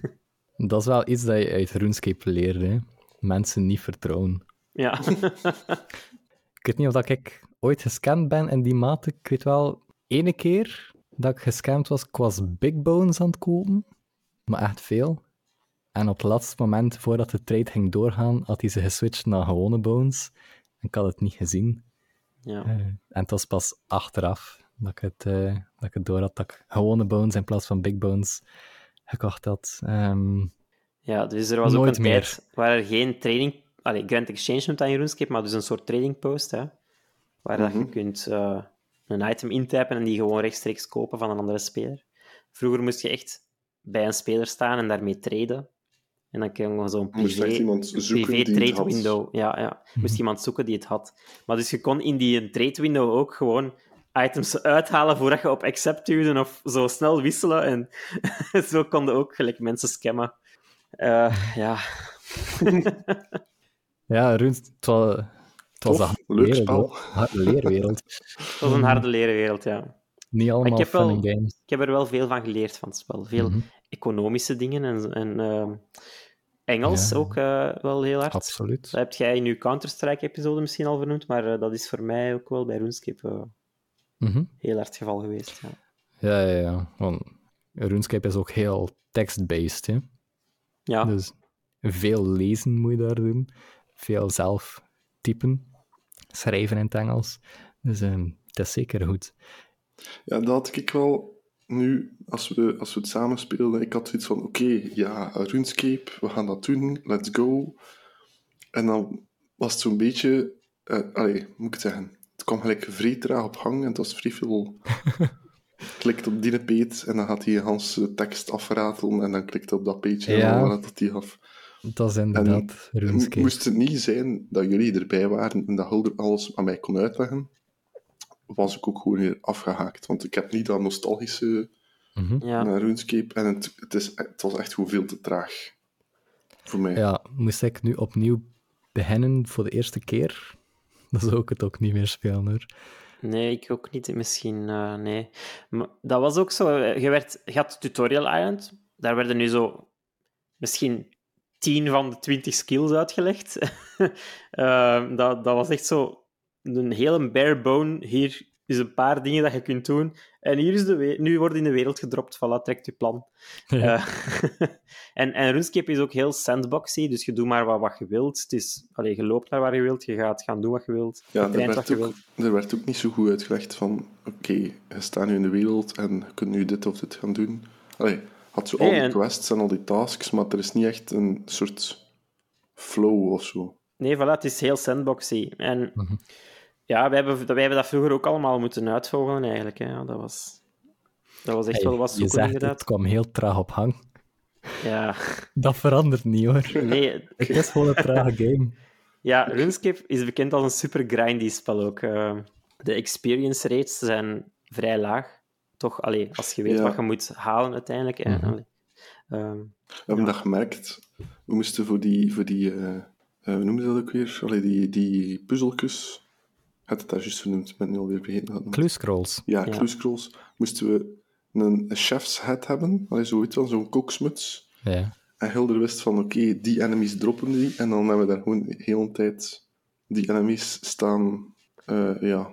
[SPEAKER 1] Dat is wel iets dat je uit RuneScape leerde. Hè. Mensen niet vertrouwen.
[SPEAKER 3] Ja,
[SPEAKER 1] Ik weet niet of dat ik ooit gescamd ben in die mate. Ik weet wel, ene keer dat ik gescamd was, ik was Big Bones aan het kopen. Maar echt veel. En op het laatste moment, voordat de trade ging doorgaan, had hij ze geswitcht naar gewone bones. En ik had het niet gezien.
[SPEAKER 3] ja.
[SPEAKER 1] Eh, en het was pas achteraf dat ik het, eh, dat ik het door had dat ik gewone bones in plaats van big bones gekocht had. Ehm,
[SPEAKER 3] ja dus er was ook een
[SPEAKER 1] meer.
[SPEAKER 3] tijd waar er geen trading... Allee, Grand Exchange noemt dat in RuneScape, maar dus een soort trading post, hè, waar dat je
[SPEAKER 2] Mhm.
[SPEAKER 3] kunt eh, een item intypen en die gewoon rechtstreeks kopen van een andere speler. Vroeger moest je echt bij een speler staan en daarmee traden. En dan kun je zo'n
[SPEAKER 2] Moest echt
[SPEAKER 3] privé,
[SPEAKER 2] iemand
[SPEAKER 3] een
[SPEAKER 2] zoeken
[SPEAKER 3] privé
[SPEAKER 2] die het
[SPEAKER 3] trade
[SPEAKER 2] had.
[SPEAKER 3] window. Ja, ja. Moest
[SPEAKER 1] Mhm.
[SPEAKER 3] iemand zoeken die het had. Maar dus je kon in die trade window ook gewoon items uithalen voordat je op accept duwde of zo snel wisselen. En zo konden ook gelijk mensen scammen. Eh, ja.
[SPEAKER 1] ja, Runes, het was, het was
[SPEAKER 2] Tof,
[SPEAKER 1] een harde
[SPEAKER 2] leuk
[SPEAKER 1] wereld,
[SPEAKER 2] spel.
[SPEAKER 1] hoor. Harde leerwereld.
[SPEAKER 3] Het was een harde leren wereld, ja.
[SPEAKER 1] Niet allemaal
[SPEAKER 3] heb wel-
[SPEAKER 1] and games.
[SPEAKER 3] Ik heb er wel veel van geleerd van het spel. Veel
[SPEAKER 1] Mhm,
[SPEAKER 3] economische dingen en, en ehm, Engels
[SPEAKER 1] Ja.
[SPEAKER 3] ook eh, wel heel hard.
[SPEAKER 1] Absoluut.
[SPEAKER 3] Dat heb jij in je Counter-Strike-episode misschien al vernoemd, maar eh, dat is voor mij ook wel bij RuneScape eh,
[SPEAKER 1] Mhm.
[SPEAKER 3] heel hard het geval geweest. Ja.
[SPEAKER 1] Ja, ja, ja. Want RuneScape is ook heel text-based. Hè?
[SPEAKER 3] ja.
[SPEAKER 1] Dus veel lezen moet je daar doen. Veel zelf typen. Schrijven in het Engels. Dus ehm, het is zeker goed.
[SPEAKER 2] Ja, dat had ik wel nu, als we, als we het samen speelden. Ik had zoiets van: oké, ja, RuneScape, we gaan dat doen, let's go. En dan was het zo'n beetje, allee, hoe moet ik het zeggen? Het kwam gelijk vrij traag op gang en het was vrij veel. klikt op die page en dan gaat hij Hans tekst afratelen en dan klikt op dat page en
[SPEAKER 1] Ja.
[SPEAKER 2] dan ratelt hij af.
[SPEAKER 1] Dat is inderdaad RuneScape.
[SPEAKER 2] Moest het niet zijn dat jullie erbij waren en dat Hulder alles aan mij kon uitleggen, was ik ook gewoon weer afgehaakt. Want ik heb niet dat nostalgische
[SPEAKER 3] ja.
[SPEAKER 2] naar RuneScape en het, het, is, het was echt gewoon veel te traag. Voor mij.
[SPEAKER 1] Ja, moest ik nu opnieuw beginnen voor de eerste keer, dan zou ik het ook niet meer spelen hoor.
[SPEAKER 3] Nee, ik ook niet. Misschien, eh, nee. Maar dat was ook zo. eh, Je, werd, je had Tutorial Island. Daar werden nu zo misschien 10 van de 20 skills uitgelegd. Eh, dat, dat was echt zo een hele bare bone. Hier is een paar dingen dat je kunt doen. En hier is de nu wordt in de wereld gedropt. Voilà, trekt je plan.
[SPEAKER 1] Ja.
[SPEAKER 3] Eh, en, en RuneScape is ook heel sandboxy, dus je doet maar wat, wat je wilt. Het is, allee, je loopt naar waar je wilt, je gaat gaan doen wat je wilt.
[SPEAKER 2] Ja,
[SPEAKER 3] je
[SPEAKER 2] er werd,
[SPEAKER 3] je
[SPEAKER 2] ook,
[SPEAKER 3] wilt.
[SPEAKER 2] er werd ook niet zo goed uitgelegd van, oké, je staat nu in de wereld en je kunt nu dit of dit gaan doen. Allee, had zo al
[SPEAKER 3] Nee,
[SPEAKER 2] die
[SPEAKER 3] en-
[SPEAKER 2] quests en al die tasks, maar er is niet echt een soort flow of zo.
[SPEAKER 3] Nee, voilà, het is heel sandboxy. En
[SPEAKER 1] Mhm.
[SPEAKER 3] ja, wij hebben, wij hebben dat vroeger ook allemaal moeten uitvogelen, eigenlijk. Hè. Ja, dat, was, dat was echt
[SPEAKER 1] Hey,
[SPEAKER 3] wel wat
[SPEAKER 1] je
[SPEAKER 3] zoeken,
[SPEAKER 1] zegt het,
[SPEAKER 3] inderdaad.
[SPEAKER 1] het kwam heel traag op hang.
[SPEAKER 3] Ja,
[SPEAKER 1] Dat verandert niet hoor.
[SPEAKER 3] nee,
[SPEAKER 1] Het is gewoon een trage game.
[SPEAKER 3] ja, RuneScape is bekend als een super grindy spel ook. Eh, de experience rates zijn vrij laag. Toch, allee, als je weet
[SPEAKER 2] Ja.
[SPEAKER 3] wat je moet halen uiteindelijk.
[SPEAKER 2] We hebben dat gemerkt. We moesten voor die, voor die eh, eh, hoe noemde dat ook weer? Allee, die, die puzzeltjes. Ik had het daar juist vernoemd, ik ben het nu alweer vergeten.
[SPEAKER 1] Clue scrolls.
[SPEAKER 2] Ja,
[SPEAKER 3] Ja.
[SPEAKER 2] clue scrolls. Moesten we een, een chef's hat hebben, allee, zo weet je wel, zo'n koksmuts.
[SPEAKER 1] Ja.
[SPEAKER 2] En Hilder wist van, oké, die enemies droppen die. En dan hebben we daar gewoon de hele tijd die enemies staan, eh, ja,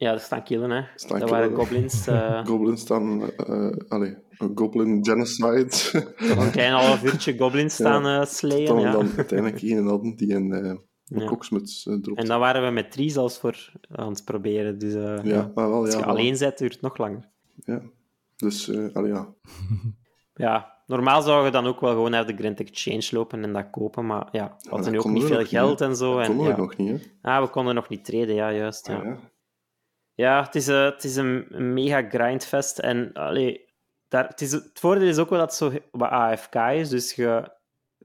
[SPEAKER 3] ja, er staan killen, hè.
[SPEAKER 2] Staan
[SPEAKER 3] dat waren goblins. eh,
[SPEAKER 2] goblins staan, eh allee, goblin genocide.
[SPEAKER 3] een klein half uurtje goblins staan eh slayen.
[SPEAKER 2] dan,
[SPEAKER 3] ja.
[SPEAKER 2] dan uiteindelijk een hadden die een, eh een
[SPEAKER 3] Ja.
[SPEAKER 2] koksmuts dropt.
[SPEAKER 3] En dan waren we met drie zelfs voor aan het proberen. Dus
[SPEAKER 2] ja,
[SPEAKER 3] ja.
[SPEAKER 2] maar wel,
[SPEAKER 3] als
[SPEAKER 2] ja.
[SPEAKER 3] je alleen zit, duurt het nog langer.
[SPEAKER 2] Ja. Dus, allee, ja.
[SPEAKER 3] Ja, normaal zou je dan ook wel gewoon naar de Grand Exchange lopen en dat kopen, maar ja, we
[SPEAKER 2] dat
[SPEAKER 3] hadden nu ook niet
[SPEAKER 2] we
[SPEAKER 3] veel
[SPEAKER 2] niet,
[SPEAKER 3] geld en zo.
[SPEAKER 2] Dat
[SPEAKER 3] En,
[SPEAKER 2] konden we
[SPEAKER 3] ja.
[SPEAKER 2] nog niet, hè.
[SPEAKER 3] Ah, we konden nog niet treden, ja, juist. Ja.
[SPEAKER 2] Ah, ja.
[SPEAKER 3] Ja, het is, eh, het is een, mega grindfest. En allee, daar, het, is, het voordeel is ook wel dat het zo wat AFK is. Dus je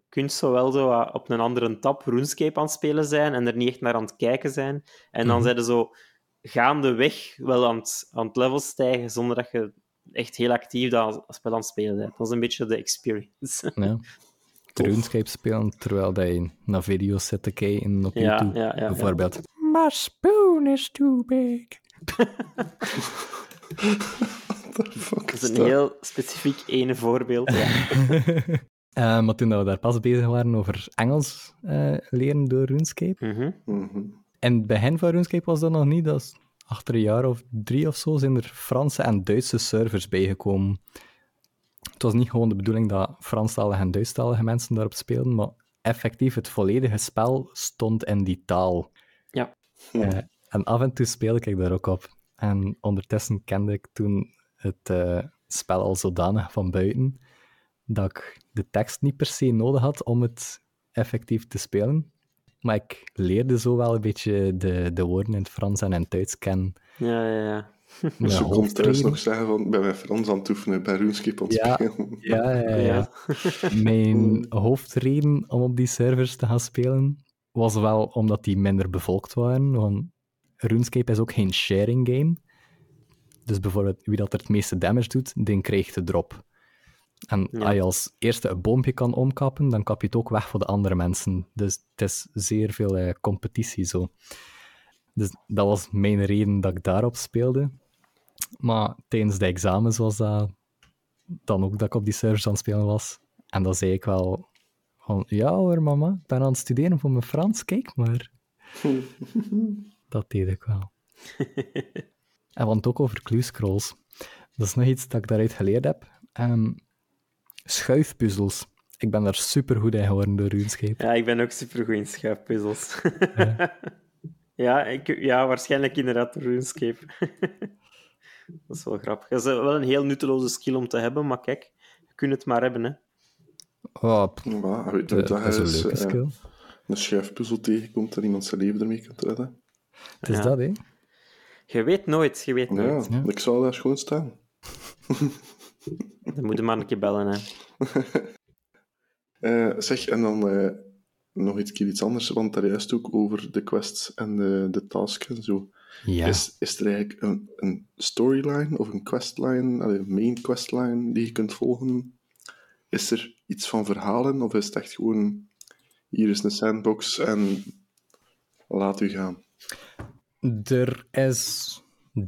[SPEAKER 3] kunt zowel zo op een andere tab RuneScape aan het spelen zijn en er niet echt naar aan het kijken zijn. En dan
[SPEAKER 1] Mhm.
[SPEAKER 3] zijn ze zo gaandeweg wel aan het, aan het level stijgen, zonder dat je echt heel actief dat spel aan het spelen bent. Dat is een beetje de experience.
[SPEAKER 1] Ja. RuneScape spelen terwijl dat je naar video's zit te kijken op
[SPEAKER 3] Ja,
[SPEAKER 1] YouTube.
[SPEAKER 3] ja, ja, ja.
[SPEAKER 1] Bijvoorbeeld. My spoon is too big.
[SPEAKER 3] Dat
[SPEAKER 2] is
[SPEAKER 3] is een
[SPEAKER 2] dat?
[SPEAKER 3] heel specifiek ene voorbeeld. Ja.
[SPEAKER 1] Eh, maar toen dat we daar pas bezig waren over Engels eh, leren door RuneScape.
[SPEAKER 3] Mhm.
[SPEAKER 2] Mhm.
[SPEAKER 1] In het begin van RuneScape was dat nog niet. Dat is achter een jaar of drie of zo zijn er Franse en Duitse servers bijgekomen. Het was niet gewoon de bedoeling dat Franstalige en Duitsstalige mensen daarop speelden, maar effectief het volledige spel stond in die taal.
[SPEAKER 3] Ja.
[SPEAKER 1] Eh, en af en toe speelde ik daar ook op. En ondertussen kende ik toen het eh, spel al zodanig van buiten dat ik de tekst niet per se nodig had om het effectief te spelen. Maar ik leerde zo wel een beetje de, de woorden in het Frans en in het Duits kennen.
[SPEAKER 3] Ja, ja, ja.
[SPEAKER 1] Mijn
[SPEAKER 2] Dus je komt thuis nog zeggen van, ik ben mijn Frans aan het oefenen, ben RuneScape aan het
[SPEAKER 1] Ja.
[SPEAKER 2] spelen.
[SPEAKER 1] Ja, ja, ja.
[SPEAKER 3] Ja.
[SPEAKER 1] Mijn hoofdreden om op die servers te gaan spelen was wel omdat die minder bevolkt waren. Want RuneScape is ook geen sharing game. Dus bijvoorbeeld wie dat er het meeste damage doet, die krijgt de drop. En
[SPEAKER 3] Ja.
[SPEAKER 1] als je als eerste een boompje kan omkappen, dan kap je het ook weg voor de andere mensen. Dus het is zeer veel eh, competitie zo. Dus dat was mijn reden dat ik daarop speelde. Maar tijdens de examens was dat dan ook dat ik op die servers aan het spelen was. En dan zei ik wel van, ja hoor mama, ik ben aan het studeren voor mijn Frans, kijk maar. dat deed ik wel. en want ook over clue scrolls. Dat is nog iets dat ik daaruit geleerd heb. Ehm, schuifpuzzels. Ik ben daar super goed in geworden door RuneScape.
[SPEAKER 3] Ja, ik ben ook supergoed in schuifpuzzels.
[SPEAKER 1] Ja.
[SPEAKER 3] ja, ik, ja, waarschijnlijk inderdaad RuneScape. dat is wel grappig. Dat is wel een heel nutteloze skill om te hebben, maar kijk, je kunt het maar hebben, hè.
[SPEAKER 1] Oh,
[SPEAKER 2] je,
[SPEAKER 1] dat is een leuke
[SPEAKER 2] eh,
[SPEAKER 1] skill.
[SPEAKER 2] een schuifpuzzel tegenkomt en iemand zijn leven ermee kunt redden.
[SPEAKER 1] Het is
[SPEAKER 3] Ja.
[SPEAKER 1] dat, hè.
[SPEAKER 3] Je weet nooit, je weet nooit.
[SPEAKER 1] Ja.
[SPEAKER 2] ik zou daar gewoon staan.
[SPEAKER 3] Dan moet je maar een keer bellen, hè.
[SPEAKER 2] Eh, zeg, en dan eh, nog iets, keer iets anders, want daar juist ook over de quests en de, de tasks en zo.
[SPEAKER 1] Ja.
[SPEAKER 2] Is, is er eigenlijk een, een storyline of een questline, een main questline die je kunt volgen? Is er iets van verhalen of is het echt gewoon hier is een sandbox en laat u gaan?
[SPEAKER 1] Er is,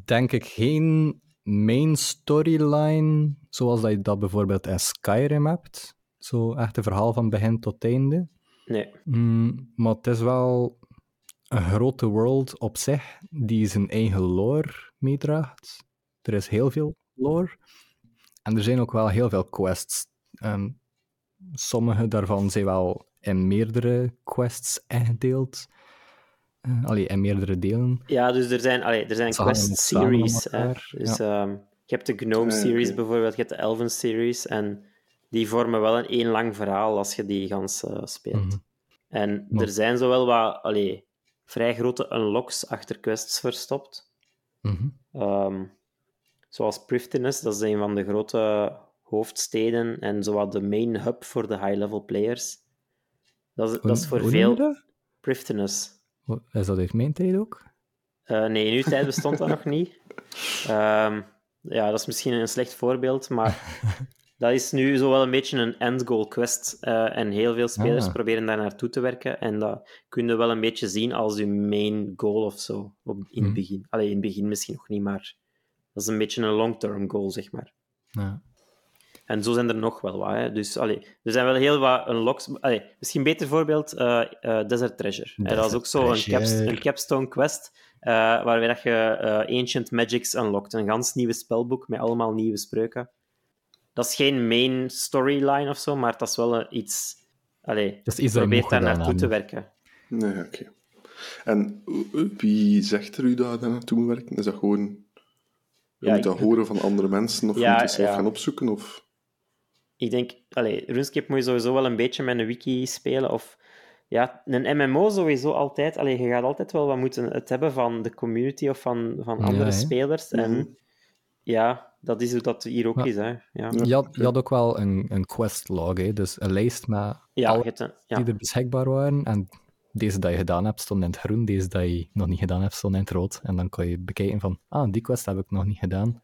[SPEAKER 1] denk ik, geen main storyline zoals dat je dat bijvoorbeeld in Skyrim hebt. Zo echt een verhaal van begin tot einde.
[SPEAKER 3] Nee.
[SPEAKER 1] Mm, maar het is wel een grote world op zich die zijn eigen lore meedraagt. Er is heel veel lore. En er zijn ook wel heel veel quests. Sommige daarvan zijn wel in meerdere quests ingedeeld. Eh, allee, in meerdere delen.
[SPEAKER 3] Ja, dus er zijn, allee, er zijn
[SPEAKER 1] Ze hangen
[SPEAKER 3] quest
[SPEAKER 1] ook samen met
[SPEAKER 3] series. Hè.
[SPEAKER 1] elkaar,
[SPEAKER 3] ehm, je hebt de Gnome
[SPEAKER 2] Ja,
[SPEAKER 3] series
[SPEAKER 2] oké.
[SPEAKER 3] bijvoorbeeld, je hebt de Elven series. En die vormen wel een één lang verhaal als je die gans eh, speelt.
[SPEAKER 1] Mhm.
[SPEAKER 3] En
[SPEAKER 1] Maar-
[SPEAKER 3] er zijn zowel wat allee, vrij grote unlocks achter quests verstopt.
[SPEAKER 1] Mhm.
[SPEAKER 3] Ehm, zoals Prifddinas, dat is een van de grote hoofdsteden en zowat de main hub voor de high-level players. Dat is, dat is voor veel...
[SPEAKER 1] dat? Is dat uit mijn tijd ook?
[SPEAKER 3] Eh, nee, in uw tijd bestond dat nog niet. Ehm, ja, dat is misschien een slecht voorbeeld, maar dat is nu zo wel een beetje een end-goal quest. eh, en heel veel spelers
[SPEAKER 1] Ah.
[SPEAKER 3] proberen daar naartoe te werken. En dat kun je wel een beetje zien als je main goal of zo. Op, in het
[SPEAKER 1] Mhm.
[SPEAKER 3] begin. Allee, in het begin misschien nog niet, maar dat is een beetje een long-term goal, zeg maar.
[SPEAKER 1] Ja.
[SPEAKER 3] En zo zijn er nog wel wat. Hè. Dus allee, er zijn wel heel wat unlocks. Allee, misschien een beter voorbeeld, eh, eh, Desert Treasure. Hè, dat is
[SPEAKER 1] Desert
[SPEAKER 3] ook zo een, caps,
[SPEAKER 1] Treasure.
[SPEAKER 3] een capstone quest, eh, waarbij dat je eh, Ancient Magics unlockt. Een gans nieuwe spelboek met allemaal nieuwe spreuken. Dat is geen main storyline of zo, maar dat is wel iets... Allee,
[SPEAKER 1] Dat is iets dat je
[SPEAKER 3] probeer
[SPEAKER 1] moet
[SPEAKER 3] daar naartoe te werken.
[SPEAKER 2] Nee, oké. En wie zegt er u dat je daar naartoe moet werken? Is dat gewoon... Je
[SPEAKER 3] Ja,
[SPEAKER 2] moet dat horen van andere mensen, of
[SPEAKER 3] Ja,
[SPEAKER 2] je moet het zelf
[SPEAKER 3] ja.
[SPEAKER 2] gaan opzoeken, of...
[SPEAKER 3] Ik denk, allee, RuneScape moet je sowieso wel een beetje met een wiki spelen. Of Ja, een MMO sowieso altijd. Allee, je gaat altijd wel wat moeten het hebben van de community of van, van andere spelers.
[SPEAKER 2] Mhm.
[SPEAKER 3] En ja, dat is hoe dat hier ook
[SPEAKER 1] Maar-
[SPEAKER 3] is. Hè. Ja,
[SPEAKER 2] Ja.
[SPEAKER 1] Je had, je had ook wel een, een quest log, hè? dus een lijst met
[SPEAKER 3] ja,
[SPEAKER 1] alle
[SPEAKER 3] je hebt een- ja.
[SPEAKER 1] die er beschikbaar waren. En deze dat je gedaan hebt, stond in het groen. Deze dat je nog niet gedaan hebt, stond in het rood. En dan kan je bekijken van, ah, die quest heb ik nog niet gedaan.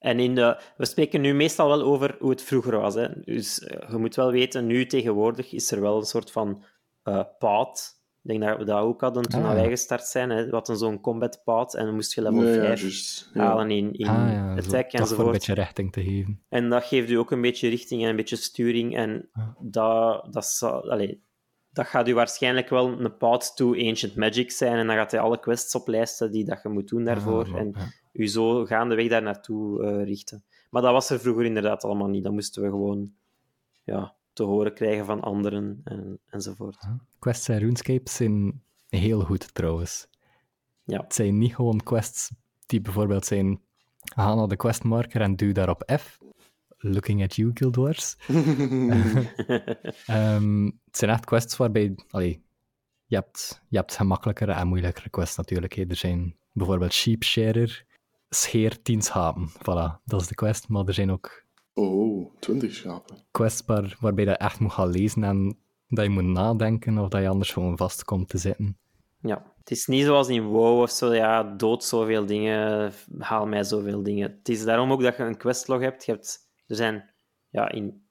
[SPEAKER 3] En in de, we spreken nu meestal wel over hoe het vroeger was. Hè. Dus eh, je moet wel weten, nu tegenwoordig is er wel een soort van eh paad. Ik denk dat we dat ook hadden toen
[SPEAKER 1] Ah.
[SPEAKER 3] wij gestart zijn. Hè. We hadden zo'n combat paad en dan moest je level
[SPEAKER 2] Ja, ja,
[SPEAKER 3] 5
[SPEAKER 2] juist. Ja.
[SPEAKER 3] halen in, in
[SPEAKER 1] ah ja, zo,
[SPEAKER 3] attack
[SPEAKER 1] voor een
[SPEAKER 3] enzovoort.
[SPEAKER 1] beetje richting te geven.
[SPEAKER 3] En dat geeft u ook een beetje richting en een beetje sturing. En
[SPEAKER 1] Ja.
[SPEAKER 3] dat, dat, zal, allee, dat gaat u waarschijnlijk wel een path to Ancient Magic zijn. En dan gaat hij alle quests oplijsten die dat je moet doen daarvoor.
[SPEAKER 1] Ah,
[SPEAKER 3] en
[SPEAKER 1] ja.
[SPEAKER 3] U zo gaandeweg daar naartoe eh, richten. Maar dat was er vroeger inderdaad allemaal niet. Dat moesten we gewoon ja, te horen krijgen van anderen en, enzovoort.
[SPEAKER 1] Quests en RuneScape zijn heel goed trouwens.
[SPEAKER 3] Ja.
[SPEAKER 1] Het zijn niet gewoon quests die bijvoorbeeld zijn, ga naar de questmarker en duw daarop F. Looking at you, Guild Wars. Ehm, het zijn echt quests waarbij... Allee, je, hebt, je hebt gemakkelijkere en moeilijkere quests natuurlijk. hè. Er zijn bijvoorbeeld Sheep Sharer, scheer 10 schapen. Voilà, dat is de quest. Maar er zijn ook
[SPEAKER 2] Oh, 20 schapen.
[SPEAKER 1] quests waar, waarbij je echt moet gaan lezen en dat je moet nadenken of dat je anders gewoon vast komt te zitten.
[SPEAKER 3] Ja, het is niet zoals in WoW of zo, ja, dood zoveel dingen, haal mij zoveel dingen. Het is daarom ook dat je een questlog hebt. Je hebt er zijn, ja, in,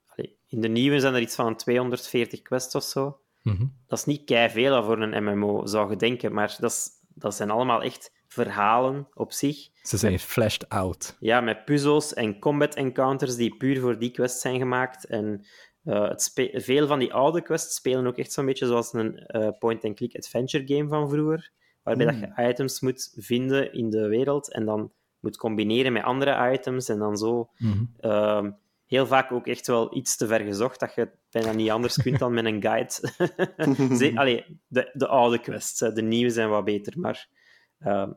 [SPEAKER 3] in de nieuwe zijn er iets van 240 quests of zo.
[SPEAKER 1] Mhm.
[SPEAKER 3] Dat is niet kei veel voor een MMO, zou je denken, maar dat, is, dat zijn allemaal echt verhalen op zich.
[SPEAKER 1] Ze zijn fleshed out.
[SPEAKER 3] Ja, met puzzels en combat encounters die puur voor die quest zijn gemaakt. En eh, het veel van die oude quests spelen ook echt zo'n beetje zoals een eh, point-and-click adventure game van vroeger. Waarbij dat je items moet vinden in de wereld en dan moet combineren met andere items en dan zo.
[SPEAKER 1] Mhm.
[SPEAKER 3] ehm, heel vaak ook echt wel iets te ver gezocht, dat je bijna niet anders kunt dan met een guide. Allee, de, de oude quests, de nieuwe zijn wat beter, maar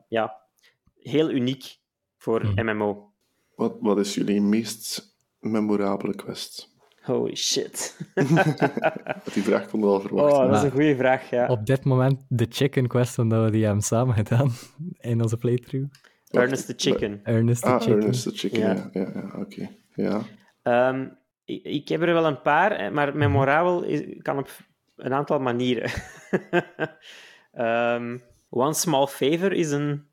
[SPEAKER 3] ja, heel uniek voor
[SPEAKER 1] Mhm.
[SPEAKER 3] MMO.
[SPEAKER 2] Wat, wat is jullie meest memorabele quest?
[SPEAKER 3] Holy shit.
[SPEAKER 2] Die vraag kon wel verwacht.
[SPEAKER 3] Oh,
[SPEAKER 2] hè?
[SPEAKER 3] dat is een goede vraag, ja.
[SPEAKER 1] Op dit moment de chicken quest, omdat we die hebben samen gedaan in onze playthrough.
[SPEAKER 3] Ernest the Chicken.
[SPEAKER 1] Ernest the
[SPEAKER 2] Ah,
[SPEAKER 1] chicken.
[SPEAKER 2] Ernest the Chicken,
[SPEAKER 3] Ja.
[SPEAKER 2] ja. Ja, oké. Ja.
[SPEAKER 3] Ehm, ik, ik heb er wel een paar, eh, maar memorabel is, kan op een aantal manieren. Ehm, One Small Favor is een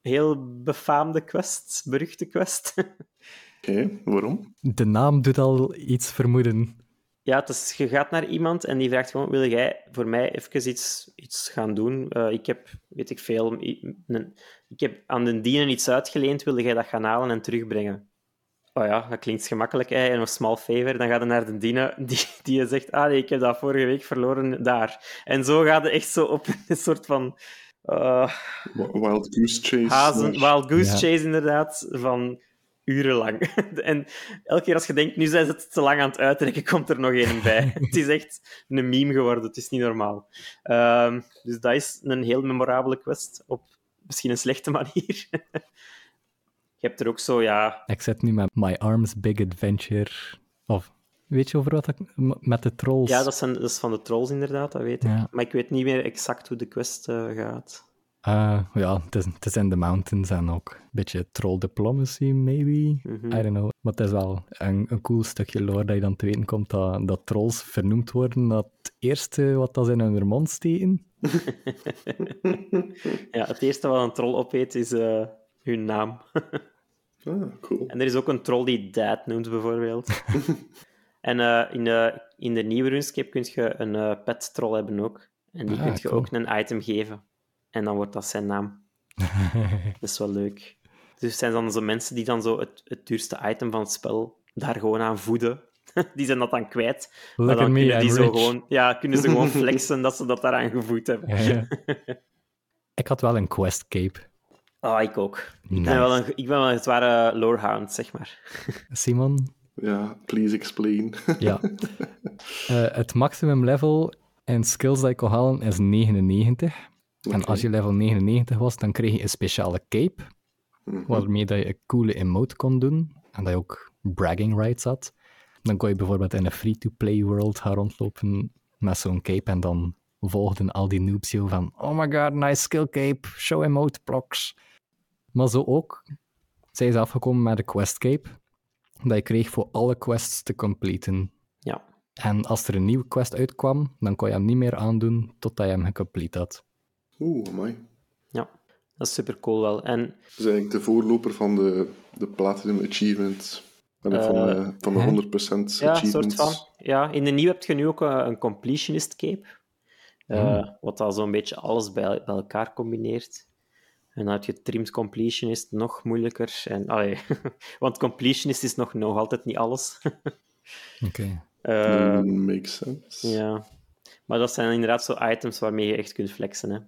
[SPEAKER 3] heel befaamde quest, beruchte quest.
[SPEAKER 2] Oké, waarom?
[SPEAKER 1] De naam doet al iets vermoeden.
[SPEAKER 3] Ja, het is, je gaat naar iemand en die vraagt gewoon, wil jij voor mij even iets, iets gaan doen? Eh, ik heb, weet ik veel, ik heb aan de dienen iets uitgeleend, wilde jij dat gaan halen en terugbrengen? Oh ja, dat klinkt gemakkelijk, hè? en een small favor. Dan ga je naar de dienen die, die je zegt, ah nee, ik heb dat vorige week verloren daar. En zo gaat je echt zo op een soort van
[SPEAKER 2] Wild Goose Chase.
[SPEAKER 3] hazen,
[SPEAKER 2] naar-
[SPEAKER 3] wild goose
[SPEAKER 1] Ja.
[SPEAKER 3] chase inderdaad, van urenlang. en elke keer als je denkt, nu zijn ze het te lang aan het uitrekken, komt er nog één bij. het is echt een meme geworden, het is niet normaal. Ehm, dus dat is een heel memorabele quest, op misschien een slechte manier. Je hebt er ook zo, ja...
[SPEAKER 1] Ik zit nu met My Arms Big Adventure. Of weet je over wat ik... Met de trolls.
[SPEAKER 3] Ja, dat, zijn, dat is van de trolls inderdaad, dat weet ik.
[SPEAKER 1] Ja.
[SPEAKER 3] Maar ik weet niet meer exact hoe de quest eh, gaat.
[SPEAKER 1] Ah, ja, het is, het is in de mountains en ook een beetje troll diplomacy, maybe.
[SPEAKER 3] Mhm.
[SPEAKER 1] I don't know. Maar het is wel een, een cool stukje lore dat je dan te weten komt dat, dat trolls vernoemd worden. Dat het eerste wat dat ze in hun mond steken.
[SPEAKER 3] ja, het eerste wat een troll opeet is eh, hun naam.
[SPEAKER 2] Ah, cool.
[SPEAKER 3] En er is ook een troll die Dad noemt, bijvoorbeeld. en eh, in, de, in de nieuwe RuneScape kun je een eh, pet troll hebben ook. En die
[SPEAKER 1] Ah,
[SPEAKER 3] kun je
[SPEAKER 1] cool.
[SPEAKER 3] ook een item geven. En dan wordt dat zijn naam. Dat is wel leuk. Dus zijn dan zo mensen die dan zo het, het duurste item van het spel daar gewoon aan voeden. Die zijn dat dan kwijt. Maar
[SPEAKER 1] Look
[SPEAKER 3] dan
[SPEAKER 1] at me,
[SPEAKER 3] kunnen, die
[SPEAKER 1] I'm
[SPEAKER 3] zo
[SPEAKER 1] rich.
[SPEAKER 3] gewoon, ja, kunnen ze gewoon flexen dat ze dat daaraan gevoed hebben.
[SPEAKER 1] Ja, ja. ik had wel een quest cape.
[SPEAKER 3] Oh, ik ook. Ik ben wel een, ik ben wel een zware lorehound, zeg maar.
[SPEAKER 1] Simon?
[SPEAKER 2] Ja, please explain.
[SPEAKER 1] Ja. Eh, het maximum level en skills dat ik kon halen is 99. En als je level 99 was, dan kreeg je een speciale cape,
[SPEAKER 2] Mhm.
[SPEAKER 1] waarmee dat je een coole emote kon doen. En dat je ook bragging rights had. Dan kon je bijvoorbeeld in een free-to-play world gaan rondlopen met zo'n cape en dan volgden al die noobs jou van oh my god, nice skill cape, show emote blocks. Maar zo ook zijn ze afgekomen met de quest cape, dat je kreeg voor alle quests te completen.
[SPEAKER 3] Ja.
[SPEAKER 1] En als er een nieuwe quest uitkwam, dan kon je hem niet meer aandoen totdat je hem gecomplete had.
[SPEAKER 2] Oeh, amai.
[SPEAKER 3] ja, dat is super cool wel. En
[SPEAKER 2] Dat is eigenlijk de voorloper van de, de Platinum Achievement. En van,
[SPEAKER 3] Eh,
[SPEAKER 2] de, van de
[SPEAKER 1] hè?
[SPEAKER 2] 100%
[SPEAKER 3] ja,
[SPEAKER 2] achievements.
[SPEAKER 3] soort van. Ja, in de nieuwe heb je nu ook een, een completionist cape. Eh, Wat al zo'n beetje alles bij, bij elkaar combineert. En dan heb je trimmed completionist nog moeilijker. En, allee, want completionist is nog, nog altijd niet alles.
[SPEAKER 1] Oké.
[SPEAKER 3] Eh,
[SPEAKER 2] Mm, makes sense.
[SPEAKER 3] Ja, maar dat zijn inderdaad zo items waarmee je echt kunt flexen. Hè.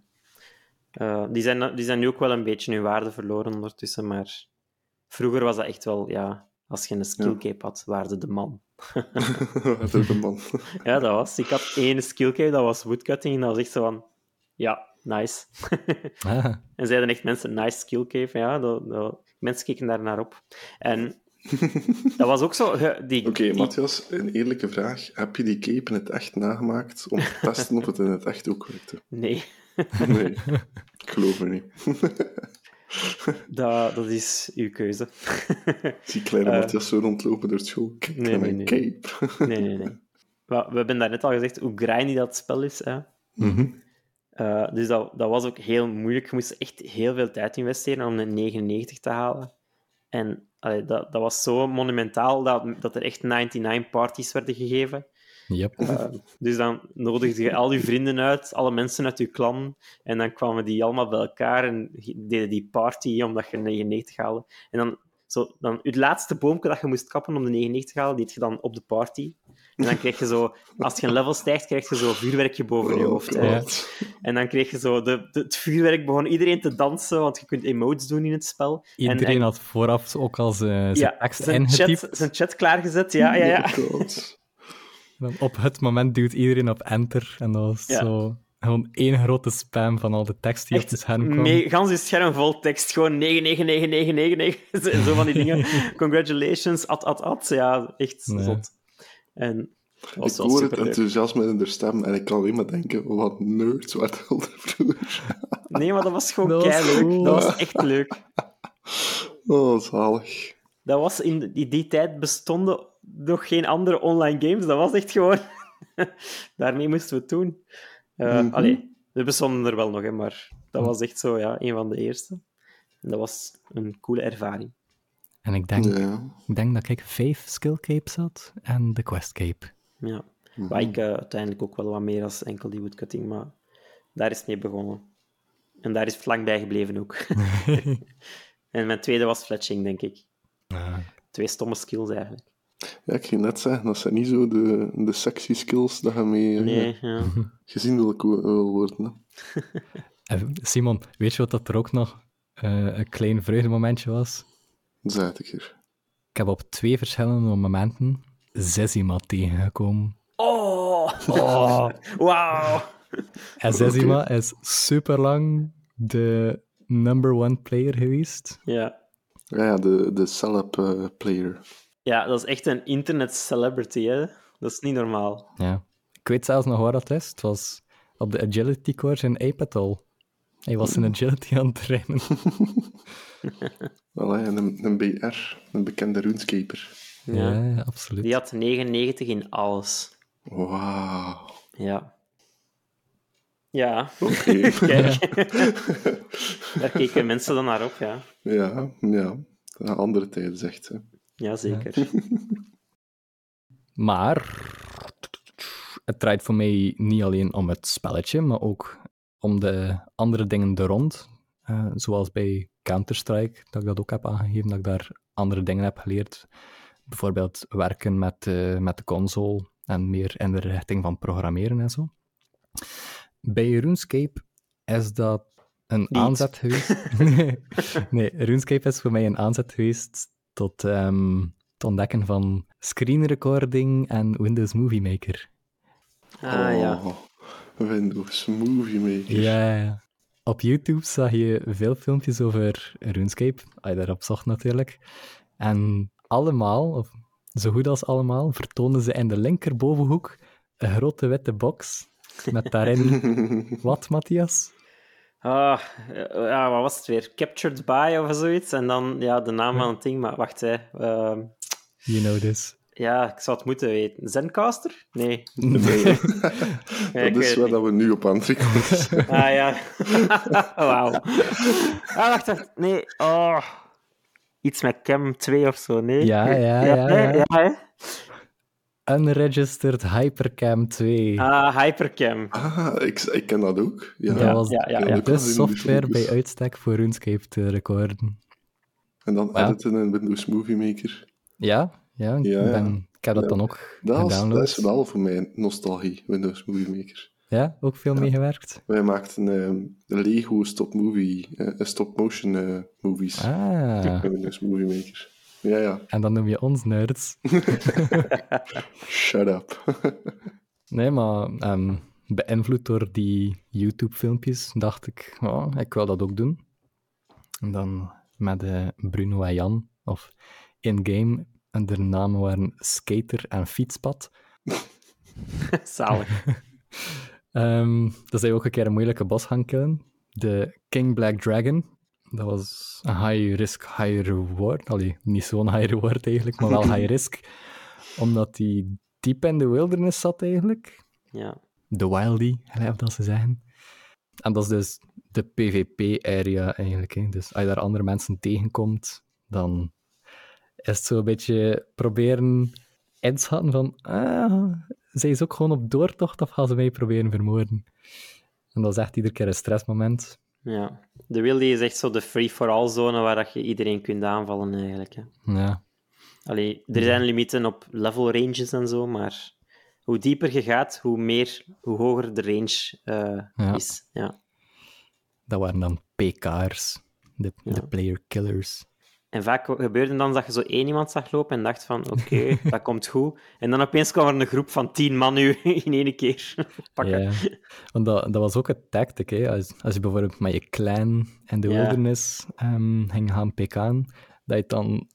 [SPEAKER 3] Eh, die, zijn, die zijn nu ook wel een beetje hun waarde verloren ondertussen, maar vroeger was dat echt wel, ja, als je een skill
[SPEAKER 2] Ja.
[SPEAKER 3] cape had, waarde de man.
[SPEAKER 2] De man.
[SPEAKER 3] Ja, dat was. Ik had één skill cape, dat was woodcutting, en dat was echt zo van, ja, nice.
[SPEAKER 1] Ah,
[SPEAKER 3] en zeiden echt mensen, nice skill cape, ja, dat, dat- mensen keken daar naar op. En dat was ook zo...
[SPEAKER 2] Oké,
[SPEAKER 3] die-
[SPEAKER 2] Matthias, een eerlijke vraag. Heb je die cape in het echt nagemaakt om te testen of het in het echt ook werkte?
[SPEAKER 3] Nee,
[SPEAKER 2] Nee, ik geloof me niet.
[SPEAKER 3] dat, dat is uw keuze.
[SPEAKER 2] Ik zie kleine
[SPEAKER 3] Eh.
[SPEAKER 2] Matthias zo rondlopen door school. Kijk
[SPEAKER 3] Nee,
[SPEAKER 2] naar
[SPEAKER 3] nee,
[SPEAKER 2] mijn
[SPEAKER 3] nee.
[SPEAKER 2] cape.
[SPEAKER 3] Nee, nee, nee. We hebben daarnet al gezegd hoe grindy dat spel is. Hè?
[SPEAKER 2] Mhm.
[SPEAKER 3] Eh, dus dat, dat was ook heel moeilijk. Je moest echt heel veel tijd investeren om een 99 te halen. En allee, dat, dat was zo monumentaal dat, dat er echt 99 parties werden gegeven.
[SPEAKER 1] yep.
[SPEAKER 3] Eh, dus dan nodigde je al je vrienden uit, alle mensen uit je clan, en dan kwamen die allemaal bij elkaar en deden die party omdat je een 99 haalde. En dan, zo, dan het laatste boomje dat je moest kappen om de 99 te halen, deed je dan op de party. En dan kreeg je zo, als je een level stijgt, krijg je zo vuurwerkje boven je
[SPEAKER 2] Oh,
[SPEAKER 3] hoofd. hè. En dan kreeg je zo, de, de- het vuurwerk begon iedereen te dansen, want je kunt emotes doen in het spel.
[SPEAKER 1] Iedereen
[SPEAKER 3] en, en-
[SPEAKER 1] had vooraf ook al zijn, zijn
[SPEAKER 3] ja,
[SPEAKER 1] tekst
[SPEAKER 3] zijn chat, zijn chat klaargezet, ja, ja, ja.
[SPEAKER 2] Oh.
[SPEAKER 1] Dan op het moment duwt iedereen op enter en dat was
[SPEAKER 3] Ja.
[SPEAKER 1] zo gewoon één grote spam van al de tekst die op het scherm kwam.
[SPEAKER 3] Me gans je scherm vol tekst, gewoon 99999, zo van die dingen. Congratulations, at, at, at. Ja, echt
[SPEAKER 1] Nee.
[SPEAKER 3] zot. En
[SPEAKER 2] Ik hoor het enthousiasme in de stem en ik kan alleen maar denken, wat nerds waren er vroeger.
[SPEAKER 3] Nee, maar dat was gewoon
[SPEAKER 1] Dat was
[SPEAKER 3] keileuk.
[SPEAKER 1] cool.
[SPEAKER 3] Dat was echt leuk.
[SPEAKER 2] Oh, zalig.
[SPEAKER 3] Dat was in die, die, tijd bestonden nog geen andere online games. Dat was echt gewoon... Daarmee moesten we het doen. Eh
[SPEAKER 2] Mhm.
[SPEAKER 3] Allee, er bestonden er wel nog, hè, maar dat was echt zo, ja, een van de eerste. En dat was een coole ervaring.
[SPEAKER 1] En ik denk,
[SPEAKER 2] Ja.
[SPEAKER 1] ik denk dat ik vijf skill capes had en de quest cape.
[SPEAKER 3] Ja.
[SPEAKER 2] Mhm.
[SPEAKER 3] Waar ik eh, uiteindelijk ook wel wat meer als enkel die woodcutting, maar daar is het mee begonnen. En daar is het lang bij gebleven ook. en mijn tweede was fletching, denk ik.
[SPEAKER 1] Ah,
[SPEAKER 3] Twee stomme skills eigenlijk.
[SPEAKER 2] Ja, ik ging net zeggen, dat zijn niet zo de, de sexy skills dat je mee eh,
[SPEAKER 3] Nee, ja.
[SPEAKER 2] gezien wil, wil worden.
[SPEAKER 1] en Simon, weet je wat dat er ook nog eh, een klein vreugdemomentje was?
[SPEAKER 2] Zeg ik hier.
[SPEAKER 1] Ik heb op twee verschillende momenten Zezima tegengekomen.
[SPEAKER 3] Oh! oh. Wauw!
[SPEAKER 1] En Zezima is super lang de number one player geweest.
[SPEAKER 3] Ja.
[SPEAKER 2] Ja, ja, de, de celeb eh, player.
[SPEAKER 3] ja, dat is echt een internet celebrity, hè. Dat is niet normaal.
[SPEAKER 1] Ja. Ik weet zelfs nog waar dat is. Het was op de agility course in Apatol. Hij was zijn agility aan het trainen.
[SPEAKER 2] Wel, hè, een, een BR, een bekende runescaper.
[SPEAKER 1] Ja,
[SPEAKER 3] Ja.
[SPEAKER 1] absoluut.
[SPEAKER 3] Die had 99 in alles.
[SPEAKER 2] Wauw.
[SPEAKER 3] Ja. Ja,
[SPEAKER 2] Oké.
[SPEAKER 3] kijk. Daar keken mensen dan naar op, ja.
[SPEAKER 2] ja, ja. Ja, Andere tijden, zegt ze.
[SPEAKER 3] Jazeker.
[SPEAKER 1] Maar het draait voor mij niet alleen om het spelletje, maar ook om de andere dingen er rond. Eh, zoals bij Counter-Strike, dat ik dat ook heb aangegeven, dat ik daar andere dingen heb geleerd. Bijvoorbeeld werken met, eh, met de console en meer in de richting van programmeren en zo. Bij RuneScape is dat een
[SPEAKER 3] Niet.
[SPEAKER 1] aanzet geweest. nee, RuneScape is voor mij een aanzet geweest tot ehm, het ontdekken van screen recording en Windows Movie Maker.
[SPEAKER 3] Ah, ja.
[SPEAKER 2] Oh, Windows Movie Maker.
[SPEAKER 1] Ja, ja. Op YouTube zag je veel filmpjes over RuneScape, als je daarop zocht natuurlijk. En allemaal, of zo goed als allemaal, vertonen ze in de linkerbovenhoek een grote witte box Met daarin... Wat, Matthias?
[SPEAKER 3] Ah, ja, wat was het weer? Captured by of zoiets. En dan ja, de naam van het ding. Maar wacht, hè. Ehm,
[SPEAKER 1] You know this.
[SPEAKER 3] Ja, ik zou het moeten weten. Zencaster? Nee.
[SPEAKER 2] Nee, dat is waar dat we nu op aan het rekenen zijn.
[SPEAKER 3] Ah ja. Wauw. Ah, wacht, wacht. Nee. Oh. Iets met Cam 2 of zo, nee?
[SPEAKER 1] Ja, ja, ja, ja. Unregistered Hypercam 2.
[SPEAKER 3] Ah, Hypercam.
[SPEAKER 2] Ah, ik, ik ken dat ook. Ja.
[SPEAKER 1] dat was
[SPEAKER 3] ja, ja,
[SPEAKER 2] ja.
[SPEAKER 1] software bij uitstek voor RuneScape te recorden.
[SPEAKER 2] En dan
[SPEAKER 1] Ja.
[SPEAKER 2] editen in Windows Movie Maker.
[SPEAKER 1] Ja, ja, ik,
[SPEAKER 2] Ja, ja.
[SPEAKER 1] ben, ik heb dat
[SPEAKER 2] Ja.
[SPEAKER 1] dan ook
[SPEAKER 2] Dat, is, dat is wel voor mij nostalgie, Windows Movie Maker.
[SPEAKER 1] Ja, ook veel meegewerkt.
[SPEAKER 2] Wij maakten ehm, Lego stop-movie, eh, stop-motion eh, movies
[SPEAKER 1] Ah,
[SPEAKER 2] in Windows Movie Maker. Ja, ja.
[SPEAKER 1] en dan noem je ons nerds.
[SPEAKER 2] Shut up.
[SPEAKER 1] Nee, maar ehm, beïnvloed door die YouTube-filmpjes dacht ik, oh, ik wil dat ook doen. En dan met eh, Bruno en Jan, of in-game, en de namen waren Skater en Fietspad.
[SPEAKER 3] Zalig.
[SPEAKER 1] Ehm dan zijn we ook een keer een moeilijke bos gaan killen. De King Black Dragon. Dat was een high risk, high reward. Allee, niet zo'n high reward eigenlijk, maar wel high risk. Omdat die diep in de wilderness zat eigenlijk.
[SPEAKER 3] Ja.
[SPEAKER 1] De wildie, gelijk dat ze zeggen. En dat is dus de PvP-area eigenlijk. Hè. Dus als je daar andere mensen tegenkomt, dan is het zo een beetje proberen inschatten van ah, zijn ze ook gewoon op doortocht of gaan ze mij proberen vermoorden? En dat is echt iedere keer een stressmoment.
[SPEAKER 3] ja. De wilde is echt zo de free-for-all zone waar dat je iedereen kunt aanvallen eigenlijk. Hè.
[SPEAKER 1] Ja,
[SPEAKER 3] Allee, er zijn limieten op level ranges en zo, maar hoe dieper je gaat, hoe meer, hoe hoger de range eh,
[SPEAKER 1] Ja.
[SPEAKER 3] is. Ja.
[SPEAKER 1] dat waren dan PK'ers, de,
[SPEAKER 3] Ja.
[SPEAKER 1] de player killers.
[SPEAKER 3] En vaak gebeurde dan dat je zo één iemand zag lopen en dacht van, oké, dat komt goed. En dan opeens kwam er een groep van tien man nu in één keer pakken.
[SPEAKER 1] Ja, want dat, dat was ook een tactic. Hè. Als, als je bijvoorbeeld met je clan in de
[SPEAKER 3] Ja.
[SPEAKER 1] wilderness ehm, ging gaan pk'en, dat je dan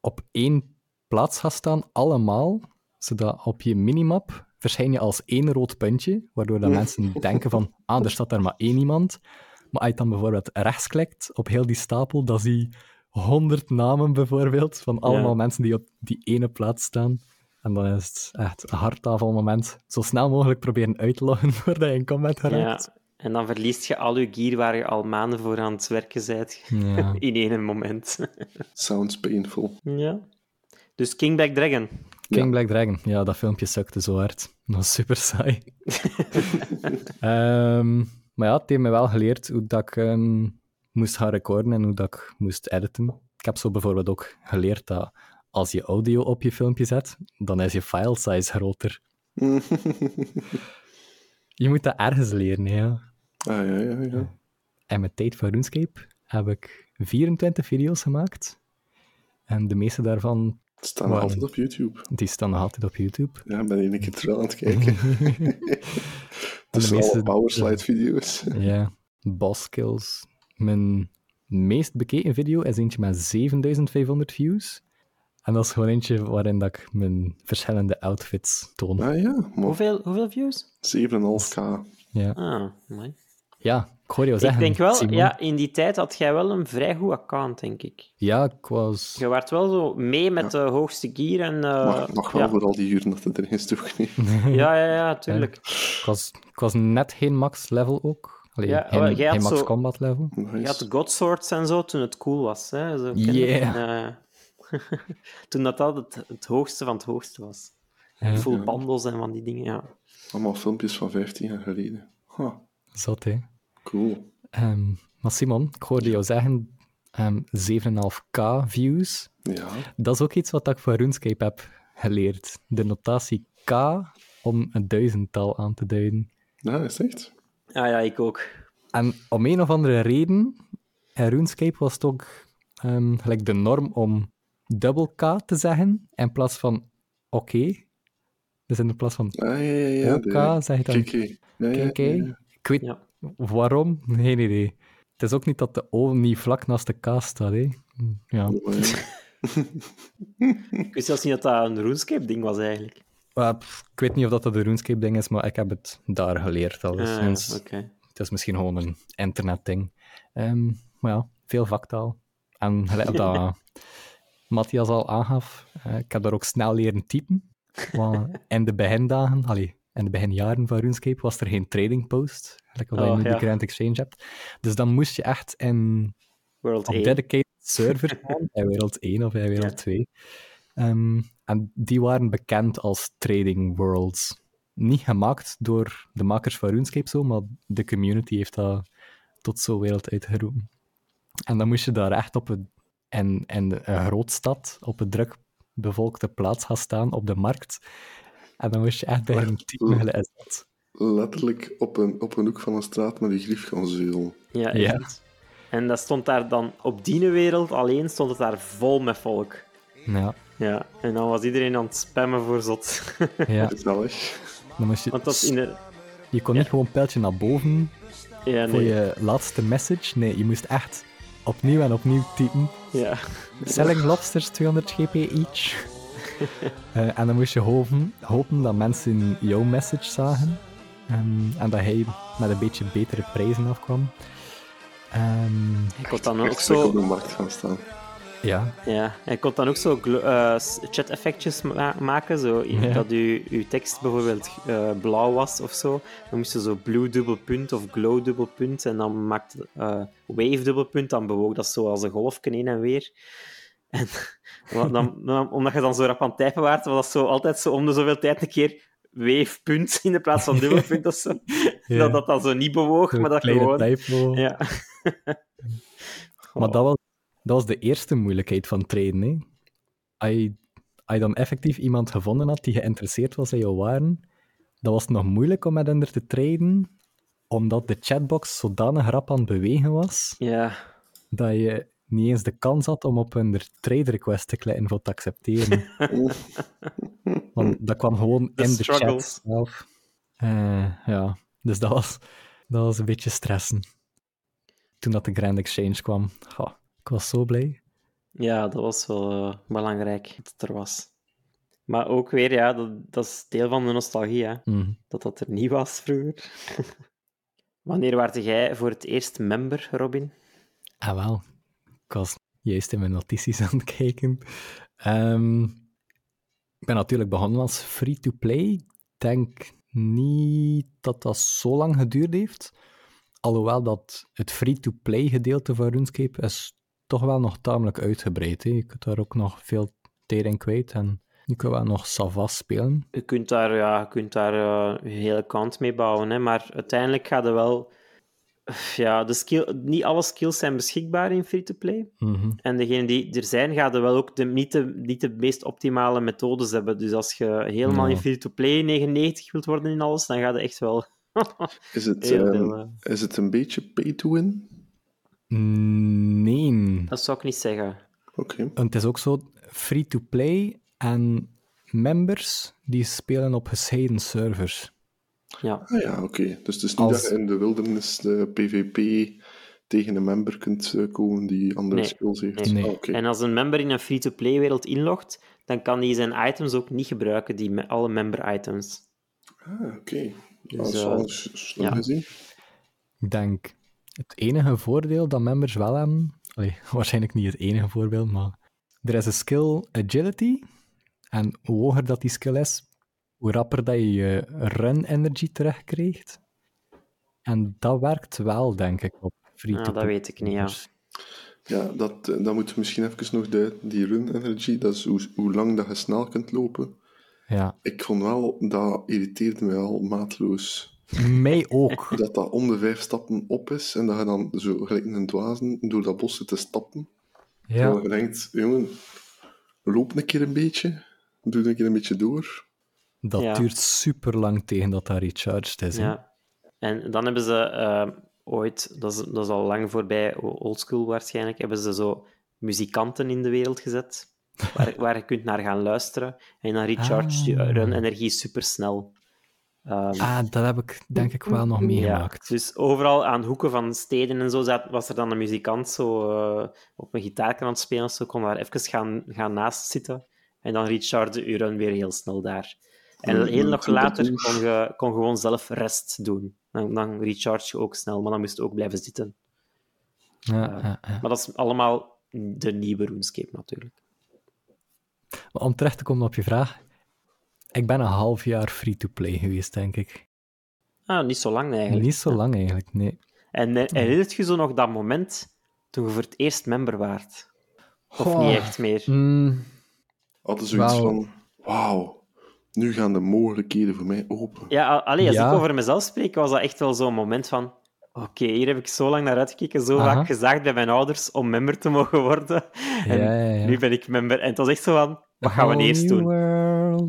[SPEAKER 1] op één plaats gaat staan, allemaal, zodat op je minimap verschijn je als één rood puntje, waardoor dat mensen denken van, ah, er staat daar maar één iemand. Maar als je dan bijvoorbeeld rechtsklikt op heel die stapel, dan zie je honderd namen bijvoorbeeld, van allemaal
[SPEAKER 3] Ja.
[SPEAKER 1] mensen die op die ene plaats staan. En dan is het echt een hardtafelmoment. Zo snel mogelijk proberen uitloggen voordat je een comment geraakt.
[SPEAKER 3] Ja. En dan verliest je al je gear waar je al maanden voor aan het werken bent,
[SPEAKER 1] Ja.
[SPEAKER 3] in één moment.
[SPEAKER 2] Sounds painful.
[SPEAKER 3] ja. Dus King Black Dragon.
[SPEAKER 1] King
[SPEAKER 2] Ja.
[SPEAKER 1] Black Dragon. Ja, dat filmpje sukte zo hard. Dat was super saai. Ehm, maar ja, het heeft me wel geleerd hoe dat ik ehm, moest gaan recorden en hoe dat ik moest editen. Ik heb zo bijvoorbeeld ook geleerd dat als je audio op je filmpje zet, dan is je file size groter. Je moet dat ergens leren, ja.
[SPEAKER 2] Ah, ja, ja, ja.
[SPEAKER 1] En met tijd voor RuneScape heb ik 24 video's gemaakt. En de meeste daarvan,
[SPEAKER 2] Het staat nog altijd op YouTube.
[SPEAKER 1] die staan nog altijd op YouTube.
[SPEAKER 2] Ja, ben je een keer terug aan het kijken. Tussen
[SPEAKER 1] meeste-
[SPEAKER 2] alle powerslide-video's.
[SPEAKER 1] Ja, boss kills. Mijn meest bekeken video is eentje met 7500 views. En dat is gewoon eentje waarin dat ik mijn verschillende outfits toon.
[SPEAKER 2] Ah ja, maar
[SPEAKER 3] Hoeveel, hoeveel views?
[SPEAKER 2] 7,5k.
[SPEAKER 1] Ja,
[SPEAKER 3] Ah, mooi.
[SPEAKER 1] ja ik hoor jou
[SPEAKER 3] Ik
[SPEAKER 1] zeggen.
[SPEAKER 3] denk wel,
[SPEAKER 1] Simon.
[SPEAKER 3] ja, in die tijd had jij wel een vrij goed account, denk ik.
[SPEAKER 1] Ja, ik was...
[SPEAKER 3] Je werd wel zo mee met de hoogste gear en... eh,
[SPEAKER 2] mag, mag wel
[SPEAKER 3] ja.
[SPEAKER 2] voor al die uren dat het erin is toegenemen.
[SPEAKER 3] ja, ja, ja, tuurlijk.
[SPEAKER 1] Ik was, ik was net geen max level ook. Allee,
[SPEAKER 3] Ja,
[SPEAKER 1] geen,
[SPEAKER 3] jij
[SPEAKER 1] max
[SPEAKER 3] zo-
[SPEAKER 1] combat level.
[SPEAKER 3] Je had
[SPEAKER 2] Nice.
[SPEAKER 3] God Swords en zo toen het cool was. Hè? Zo,
[SPEAKER 1] Yeah.
[SPEAKER 3] toen dat, dat het, het hoogste van het hoogste was.
[SPEAKER 1] Ja.
[SPEAKER 3] Full bundles en van die dingen, ja.
[SPEAKER 2] Allemaal filmpjes van 15 jaar geleden. Huh,
[SPEAKER 1] Zot, hè.
[SPEAKER 2] cool.
[SPEAKER 1] Ehm, maar Simon, ik hoorde jou zeggen ehm 7,5k views.
[SPEAKER 2] Ja,
[SPEAKER 1] Dat is ook iets wat ik voor RuneScape heb geleerd. De notatie k om een duizendtal aan te duiden.
[SPEAKER 2] ja is echt?
[SPEAKER 3] Ah ja, ik ook.
[SPEAKER 1] En om een of andere reden, in RuneScape was het ook ehm, gelijk de norm om dubbel k te zeggen in plaats van oké. Dus in plaats van
[SPEAKER 2] Ah, ja, ja, ja.
[SPEAKER 1] OK, zeg je dan
[SPEAKER 2] KK. Ja, ja, ja, ja.
[SPEAKER 1] Ik weet
[SPEAKER 3] Ja.
[SPEAKER 1] waarom, geen idee. Het is ook niet dat de O niet vlak naast de K staat, hè. Ja.
[SPEAKER 2] Ja.
[SPEAKER 3] Ik wist zelfs niet dat dat een RuneScape-ding was, eigenlijk.
[SPEAKER 1] Maar, pff, ik weet niet of dat een RuneScape-ding is, maar ik heb het daar geleerd al.
[SPEAKER 3] Ah,
[SPEAKER 1] sinds
[SPEAKER 3] Oké.
[SPEAKER 1] Het is misschien gewoon een internetding. Ehm maar ja, veel vaktaal. En gelijk dat Matthias al aangaf, eh, ik heb daar ook snel leren typen. Want in de begindagen, allee, in de beginjaren van RuneScape was er geen trading post. Gelijk als
[SPEAKER 3] Oh,
[SPEAKER 1] je nu
[SPEAKER 3] ja.
[SPEAKER 1] de Grand Exchange hebt. Dus dan moest je echt in
[SPEAKER 3] World
[SPEAKER 1] op
[SPEAKER 3] 1.
[SPEAKER 1] dedicated servers gaan, in wereld 1 of in wereld
[SPEAKER 3] Ja.
[SPEAKER 1] 2. Ehm, en die waren bekend als trading worlds. Niet gemaakt door de makers van RuneScape zo, maar de community heeft dat tot zo'n wereld uitgeroepen. En dan moest je daar echt op een, in, in een groot stad, op een druk bevolkte plaats gaan staan op de markt. En dan moest je echt bij een team dat.
[SPEAKER 2] Letterlijk op een, op een hoek van een straat met een grief gaan zeulen.
[SPEAKER 3] Ja,
[SPEAKER 1] Ja.
[SPEAKER 3] echt. En dat stond daar dan op die wereld alleen stond het daar vol met volk.
[SPEAKER 1] Ja,
[SPEAKER 3] Ja, en dan was iedereen aan het spammen voor zot.
[SPEAKER 1] ja.
[SPEAKER 2] Gezellig.
[SPEAKER 1] Dan moest je,
[SPEAKER 3] Want dat is in de...
[SPEAKER 1] je kon niet gewoon een pijltje naar boven
[SPEAKER 3] Ja,
[SPEAKER 1] voor je laatste message. Nee, je moest echt opnieuw en opnieuw typen.
[SPEAKER 3] Ja.
[SPEAKER 1] Selling lobsters 200 GP each. Eh, en dan moest je hopen, hopen dat mensen jouw message zagen. Ehm, en dat hij met een beetje betere prijzen afkwam. Ehm,
[SPEAKER 3] Ik kon dan ook
[SPEAKER 2] Echt op de
[SPEAKER 3] zo...
[SPEAKER 2] markt gaan staan.
[SPEAKER 1] Ja,
[SPEAKER 3] Ja, hij kon dan ook zo s- chat-effectjes ma- maken. Zo,
[SPEAKER 1] Ja.
[SPEAKER 3] Dat uw, uw tekst bijvoorbeeld eh, blauw was of zo. Dan moest je zo blue dubbelpunt of glow dubbelpunt. En dan maakte eh, wave dubbelpunt. Dan bewoog dat zo als een golfje heen en weer. En dan, dan, omdat je dan zo rap aan het typen waart, was dat zo altijd zo om de zoveel tijd een keer wave-punt in de plaats van dubbelpunt of zo.
[SPEAKER 1] Ja.
[SPEAKER 3] Dat dat dan zo niet bewoog, maar dat gewoon...
[SPEAKER 1] typo.
[SPEAKER 3] Ja.
[SPEAKER 1] Maar dat was, dat was de eerste moeilijkheid van traden. Hè. Als, je, als je dan effectief iemand gevonden had die geïnteresseerd was in jouw waren, dan was het nog moeilijk om met hen te traden, omdat de chatbox zodanig rap aan het bewegen was,
[SPEAKER 3] Ja,
[SPEAKER 1] dat je niet eens de kans had om op een trade request te klikken voor te accepteren. Want dat kwam gewoon
[SPEAKER 3] The
[SPEAKER 1] in de chat zelf. Eh, ja, dus dat was, dat was een beetje stressen. Toen dat de Grand Exchange kwam, Goh, ik was zo blij.
[SPEAKER 3] Ja, dat was wel eh, belangrijk dat het er was. Maar ook weer, ja, dat, dat is deel van de nostalgie, hè,
[SPEAKER 1] Mhm.
[SPEAKER 3] dat dat er niet was vroeger. Wanneer werd jij voor het eerst member, Robin?
[SPEAKER 1] Ah, wel. Ik was juist in mijn notities aan het kijken. Ehm, ik ben natuurlijk begonnen als free-to-play. Ik denk niet dat dat zo lang geduurd heeft. Alhoewel dat het free-to-play gedeelte van RuneScape is toch wel nog tamelijk uitgebreid. Hè. Je kunt daar ook nog veel tijd in kwijt en je kunt wel nog savas spelen.
[SPEAKER 3] Je kunt daar, ja, je kunt daar eh, je hele kant mee bouwen, hè, maar uiteindelijk gaat er wel... Ja, de skill, niet alle skills zijn beschikbaar in free-to-play.
[SPEAKER 1] Mhm.
[SPEAKER 3] En degene die er zijn, gaan er wel ook de, niet, de, niet de meest optimale methodes hebben. Dus als je helemaal
[SPEAKER 1] Ja.
[SPEAKER 3] in free-to-play 99 wilt worden in alles, dan gaat het echt wel
[SPEAKER 2] Is het, ehm,
[SPEAKER 3] eh,
[SPEAKER 2] is het een beetje pay to win?
[SPEAKER 1] Nee.
[SPEAKER 3] Dat zou ik niet zeggen.
[SPEAKER 2] Oké.
[SPEAKER 1] En het is ook zo, free-to-play en members die spelen op gescheiden servers.
[SPEAKER 3] Ja,
[SPEAKER 2] Ah ja, oké. Dus het is niet
[SPEAKER 1] Als-
[SPEAKER 2] dat je in de wildernis de PvP tegen een member kunt eh, komen die andere
[SPEAKER 3] Nee.
[SPEAKER 2] skills heeft.
[SPEAKER 1] Nee.
[SPEAKER 2] Ah, oké.
[SPEAKER 3] en als een member in een free-to-play wereld inlogt, dan kan hij zijn items ook niet gebruiken, die me- alle member-items.
[SPEAKER 2] Ah, oké.
[SPEAKER 3] Dus,
[SPEAKER 2] dat is
[SPEAKER 3] eh,
[SPEAKER 2] wel s- slim
[SPEAKER 3] ja.
[SPEAKER 2] gezien.
[SPEAKER 1] Ik denk, het enige voordeel dat members wel hebben, allee, waarschijnlijk niet het enige voorbeeld, maar er is een skill agility. En hoe hoger dat die skill is, hoe rapper dat je je run energy terugkrijgt. En dat werkt wel, denk ik, op free
[SPEAKER 3] Ja, dat weet ik niet, ja.
[SPEAKER 2] Ja, dat, eh, dat moet misschien even nog duiden. Die run energy, dat is hoe, hoe lang dat je snel kunt lopen.
[SPEAKER 1] Ja,
[SPEAKER 2] Ik vond wel, dat irriteerde me wel maatloos.
[SPEAKER 1] Mij ook.
[SPEAKER 2] Dat dat om de vijf stappen op is en dat je dan zo gelijk een dwazen door dat bos zit te stappen. Terwijl
[SPEAKER 1] Ja,
[SPEAKER 2] je denkt, jongen, loop een keer een beetje. Doe een keer een beetje door.
[SPEAKER 1] dat
[SPEAKER 3] Ja.
[SPEAKER 1] duurt super lang tegen dat dat recharged is. hè.
[SPEAKER 3] Ja. En dan hebben ze eh, ooit, dat is, dat is al lang voorbij, oldschool waarschijnlijk, hebben ze zo muzikanten in de wereld gezet, waar, waar je kunt naar gaan luisteren. En dan recharge je
[SPEAKER 1] Ah.
[SPEAKER 3] run energie supersnel. Ehm,
[SPEAKER 1] Ah, dat heb ik denk ik wel nog meegemaakt.
[SPEAKER 3] dus overal aan hoeken van steden en zo zat, was er dan een muzikant zo eh, op een gitaar aan het spelen. Zo kon daar even gaan, gaan naast zitten. En dan recharge je run weer heel snel daar. En
[SPEAKER 2] Ja,
[SPEAKER 3] heel nog later kon je, kon gewoon zelf rest doen. Dan, dan recharge je ook snel, maar dan moest je ook blijven zitten.
[SPEAKER 1] Ja,
[SPEAKER 3] Ja.
[SPEAKER 1] ja, ja.
[SPEAKER 3] Maar dat is allemaal de nieuwe RuneScape natuurlijk.
[SPEAKER 1] Maar om terecht te komen op je vraag, ik ben een half jaar free-to-play geweest, denk ik.
[SPEAKER 3] Ah, niet zo lang eigenlijk.
[SPEAKER 1] Niet zo lang eigenlijk, nee.
[SPEAKER 3] En eh, herinnert je zo nog dat moment toen je voor het eerst member waart? Of
[SPEAKER 1] Goh.
[SPEAKER 3] niet echt meer?
[SPEAKER 1] Mm,
[SPEAKER 2] Hadden zoiets
[SPEAKER 1] Wauw.
[SPEAKER 2] van, wauw, nu gaan de mogelijkheden voor mij open.
[SPEAKER 3] Ja, als
[SPEAKER 1] Ja.
[SPEAKER 3] ik over mezelf spreek, was dat echt wel zo'n moment van... Oké, hier heb ik zo lang naar uitgekeken, zo
[SPEAKER 1] Aha.
[SPEAKER 3] vaak gezegd bij mijn ouders om member te mogen worden. En
[SPEAKER 1] ja, ja, ja.
[SPEAKER 3] nu ben ik member. En het was echt zo van, wat gaan we eerst doen?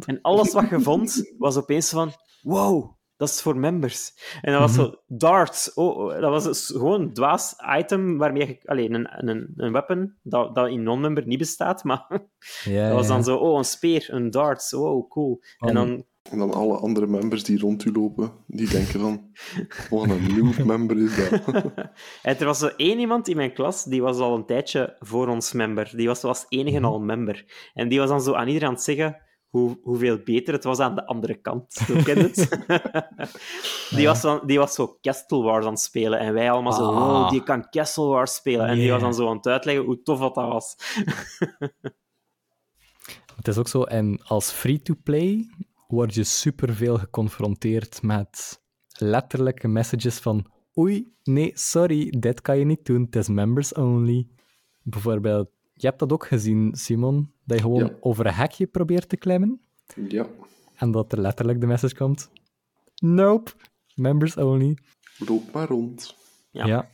[SPEAKER 3] En alles wat je vond, was opeens van... Wow, dat is voor members. En dat was
[SPEAKER 1] Mhm.
[SPEAKER 3] zo... Darts. Oh, oh, dat was dus gewoon een dwaas item waarmee je... Allee, een, een, een weapon dat, dat in non-member niet bestaat, maar...
[SPEAKER 1] Ja,
[SPEAKER 3] Dat was dan
[SPEAKER 1] ja.
[SPEAKER 3] zo, oh, een speer, een darts, wow, cool. En dan,
[SPEAKER 2] En dan alle andere members die rond u lopen, die denken van, wat een nieuw member is dat.
[SPEAKER 3] en er was zo één iemand in mijn klas, die was al een tijdje voor ons member. Die was als enige al member. En die was dan zo aan iedereen aan het zeggen hoe, hoeveel beter het was aan de andere kant. Zo ken je het? die, was dan, die was zo Castle Wars aan het spelen. En wij allemaal zo, wow, die kan Castle Wars spelen. En die was dan zo aan het uitleggen hoe tof dat, dat was.
[SPEAKER 1] Het is ook zo, en als free-to-play word je superveel geconfronteerd met letterlijke messages van oei, nee, sorry, dit kan je niet doen, het is members only. Bijvoorbeeld, je hebt dat ook gezien, Simon, dat je gewoon
[SPEAKER 2] Ja.
[SPEAKER 1] over een hekje probeert te klimmen
[SPEAKER 2] Ja,
[SPEAKER 1] en dat er letterlijk de message komt nope, members only.
[SPEAKER 2] loop maar rond.
[SPEAKER 3] Ja.
[SPEAKER 1] Ja.